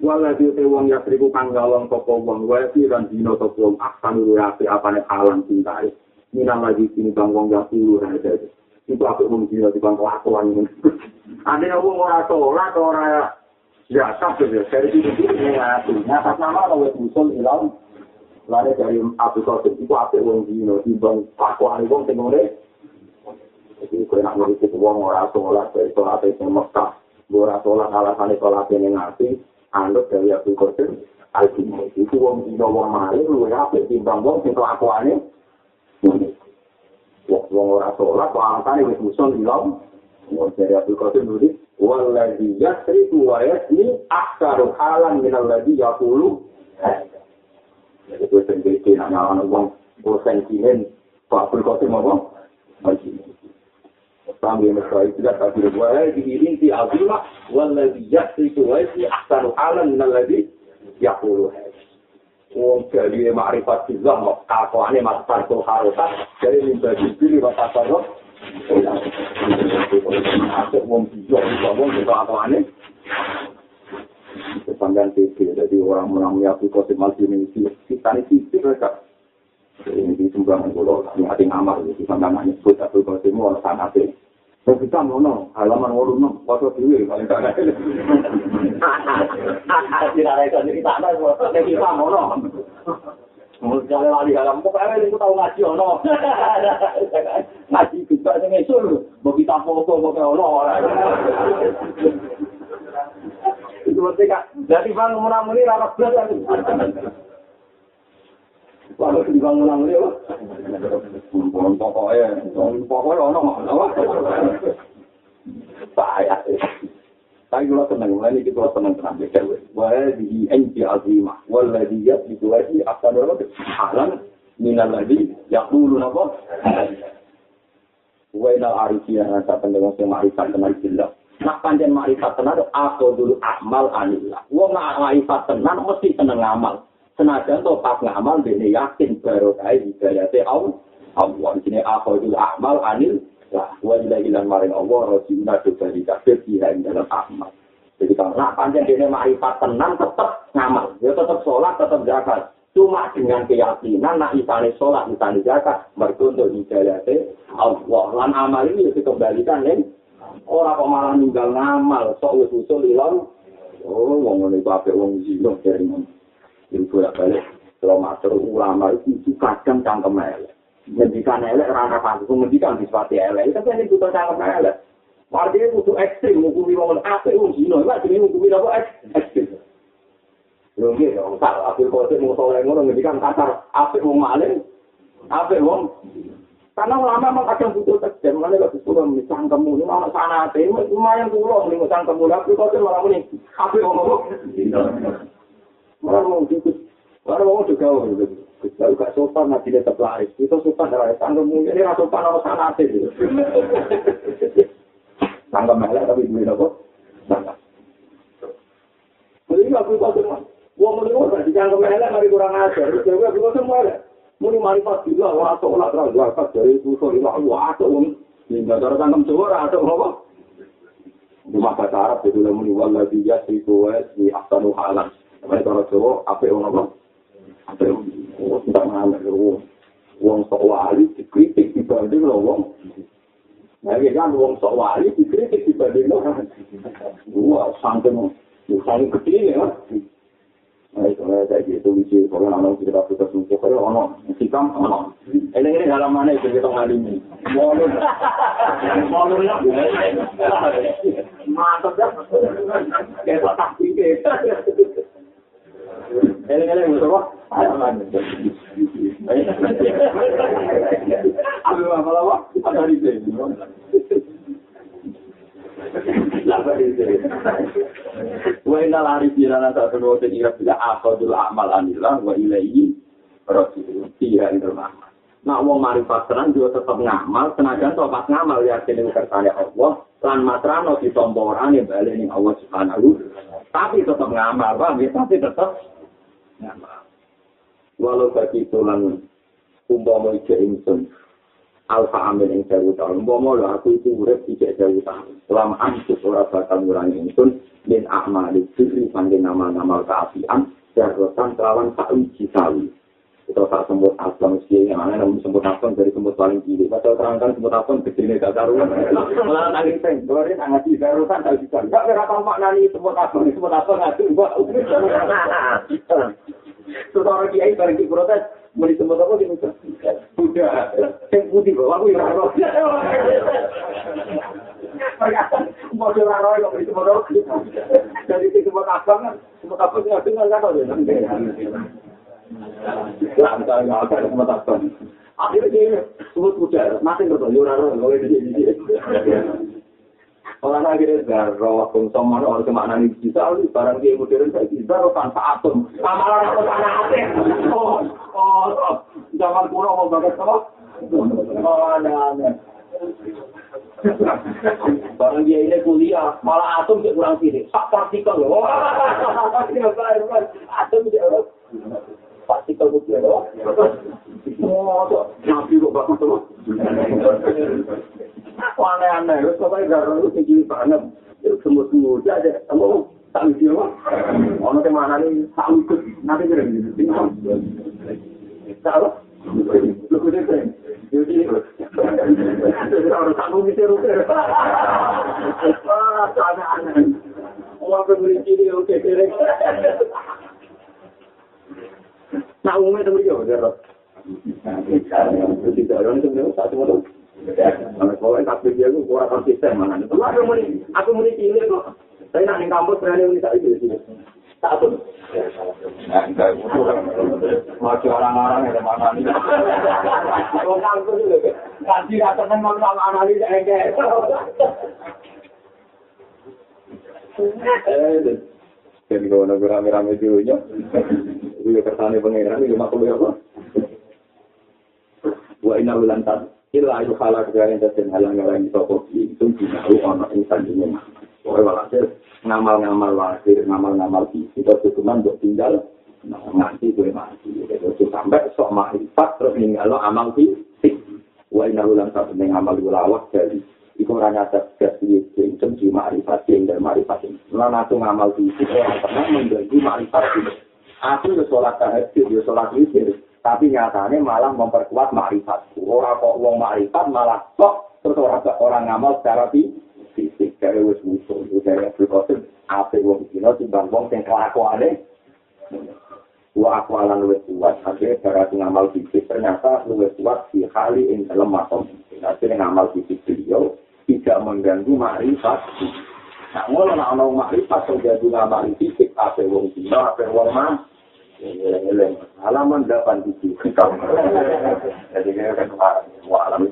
Wala di te wong yatriku kang galong sopo wong wesi dan dino sopo wong aksan ulu yapi apane halang cintai. Minang lagi sini bang wong yapi raja. Itu aku wong dino di bang kelakuan ini. Ada yang wong ora sholat, ora zakat gitu. Dari itu ini ngatur. Ngatas nama kalau usul ilang. Lalu dari Abu Qasim itu apa wong dino timbang pakuan wong tengore. Jadi kau nak ngurusi wong ora sholat, dari sholat itu Mekah. Ora sholat alasan sholat ini ngerti. Dari Abu Qasim. Alkimah itu wong dino wong mari lu ya apa timbang wong sing kelakuannya. Wong ora sholat, alasan itu usul ilang. Wong dari Abu Qasim nulis waladhi yasriku wa yasmi aksaru halan minal ladhi yakulu jadi gue sendiri nanya orang uang gue sentimen Pak Abdul Qasim apa? Sambil mesra itu dah tapi gue di azimah waladhi yasriku wa yasmi aksaru halan minal ladhi yakulu Wong jadi ma'rifat billah mau kakuannya mas tarkul harokat jadi minta dipilih bapak sarok Asik wong bijak, bisa wong bisa apa aneh. Sepandang TV, jadi orang menang Abu Qasim al-Jini kita ini sisi mereka. Ini di sumbangan pulau, ini hati ngamar, di pandangan nyebut Abu Qasim orang sanate. Mau kita mau no, halaman waru no, foto dulu, paling tak ada. Tidak ada itu, kita ada, kita mau no. Mau jalan lali dalam, pokoknya ini tahu ngaji ono. Ngaji juga sing esul, mau kita foto pokoknya ono. Itu berarti kak, jadi bang murah-murah rapat belas. Walau di bang murah-murah, pokoknya, pokoknya ono ono. Bahaya. Tapi kalau senang, mulai ini kalau senang tenang ya, wah di NG azimah, wala di ya di dua di akan berapa? Halan minal lagi yang dulu napa? Wa inal arifiyah nasa pendengar yang marifat tenan jelas. Nak panjang marifat tenan aku dulu amal anillah. Wong marifat tenan mesti seneng amal. Senajan to pas ngamal dene yakin baru kae hidayate Allah. Allah aku dulu amal anil lah wa ilahi lan maring Allah rajina dari kabeh ing dalam amal. Jadi kalau nak panjang dene marifat tenan tetep ngamal. Ya tetep sholat, tetep zakat. Cuma dengan keyakinan, nak isane sholat, isane zakat, mereka untuk hidayate Allah. Lan amal ini dikembalikan, nih. Orang kok malah ninggal ngamal, sok wis usul ilang. Oh, wong ngene apik wong dari bolak balik. Kalau matur ulama itu kadang cangkem elek. Ngendikan elek ora ana pangku, ngendikan disipati elek. Tapi ini butuh cangkem elek. Artinya butuh ekstrim, ngukumi wong apik wong zino. Itu artinya ngukumi apa ekstrim. Lho nggih, tak akhir kok mau soleh ngono ngendikan kasar, apik wong maling, apik wong karena ulama memang kadang butuh tegas, makanya kalau disuruh misang kamu, ini mau sana, lumayan pulau, ini misang kamu, tapi kau tuh malah ini, apa yang ngomong? Ngomong gitu, malah ngomong juga, kalau gak sopan nanti dia terlaris, itu sopan dari kamu, ini rasa sopan sama sana, gitu. Tangga melek tapi duit apa? Tangga. Jadi aku kau tuh, Wong muni ora dicangkem elek mari kurang ajar. Dewe aku semua elek. Muni marifat juga ora tok ora terang zakat dari kuso ila wa atok wong. Hingga cara cangkem Jawa ora atok apa? Cuma bahasa Arab itu lah muni wala biya siku wa si ahsanu halan. Mari cara Jawa apa wong apa? Apa wong tak ngamek wong. Wong sok wali dikritik dibanding lo wong. Nah, kan wong sok wali dikritik dibanding lo. Wah, santai Misalnya gede ya, Nah, itu saya gitu, misi, kalau anak kita kita suci, kalau anak sikam, anak. Ini ini dalam mana itu kita ngalimi. Molur, molurnya mantap ya. Kita tak pikir. Ini musuh apa? Aduh, apa apa? Ada di sini. Wa inna lari birana tak terus ira bila akhadul amal anillah wa ilaihi rasul. Iya itu Nak wong marifat tenan juga tetap ngamal, tenaga to pas ngamal yakin ing kersane Allah, lan matrano ditomporane bali ning Allah Subhanahu. Tapi tetap ngamal, Pak, tapi tetap. Walau bagi tulan umpama ijek insun, alfa amin ing sewu tahun. Bomo lho aku itu urip tidak sewu tahun. Selama antus ora bakal ngurangi ingsun min ahmali sirri sangge nama-nama keapian jarotan kelawan tak uji sawi. Itu tak semut asam sih yang mana namun semut asam dari semut paling kiri. Pasal terangkan semut asam kecil ini gak karuan. Malah tanggung teng, kemarin sangat di jarotan tak bisa. Gak berapa makna nih semut asam, semut asam nggak tuh. Terus orang kiai bareng di protes, mau disebut apa gitu? Udah, yang putih kok, aku yang roh. Mau dia roh, kok disebut roh. Jadi disebut abang kan, disebut abang nggak dengar kan? Akhirnya dia sebut kuda, mati tahu, yura roh, kalau ini Orang akhirnya darah, konsum mana orang kemana barang dia modern saya bisa, tanpa atom. Sama orang tanah hati. Oh, oh, jangan kurang mau banget sama. Oh, aneh-aneh. Barang dia ini kuliah, malah atom dia kurang sini. Sak partikel loh. Atom dia partikel itu loh. Oh, nabi kok bagus tuh. Aku banget. Itu semut-semut aja, kamu tak lucu apa? Ono ke mana nih, tak lucu, nanti kira gitu. Salah? Lu kudu keren. Jadi, jadi orang kamu bisa rupiah. Wah, aneh-aneh. Orang pembeli ciri, oke, keren. Nah, umumnya temen dia, udah. Tidak, orang itu benar, satu motor. Kalau tapi dia itu kurang konsisten mana. Itu aku mau aku mau ini kok. Saya nak di kampus berani ini tak itu sih. Tak pun. Baca orang-orang yang mana nih? Orang itu dulu. Nanti. Eh, jadi kalau nak rame-rame dulu nya, itu ya kersane pengiran itu makhluk apa? Wa inna ulantan illa ayu halak dari yang halang halang itu kok itu dinahu ono insan ini. Pokoknya walhasil ngamal-ngamal lahir, ngamal-ngamal fisik, itu cuma untuk tinggal nah, mati gue mati. Itu sampai sok makrifat terus ninggal amal fisik. Wa inna ulantan dengan amal ulawah dari iku ora nyadar gas iki sing di makrifat sing dari makrifat sing lan aku ngamal di sini ora pernah mengganggu makrifat ini aku yo salat tahajud yo salat witir tapi nyatanya malah memperkuat makrifat ora kok wong makrifat malah kok terus ora orang ngamal secara fisik. Kare wis musuh dari Abdul apik wong dino timbang wong sing kelakuane wa aku alan luwes kuat. Akhirnya cara ngamal fisik ternyata luwes kuat di kali ing dalam makom. Akhirnya ngamal fisik beliau tidak mengganggu makrifat. Nah, ngono nak ana makrifat sing jadi ngamal fisik ape wong dina ape wong mah. Halaman 8 di Jadi kan wa alam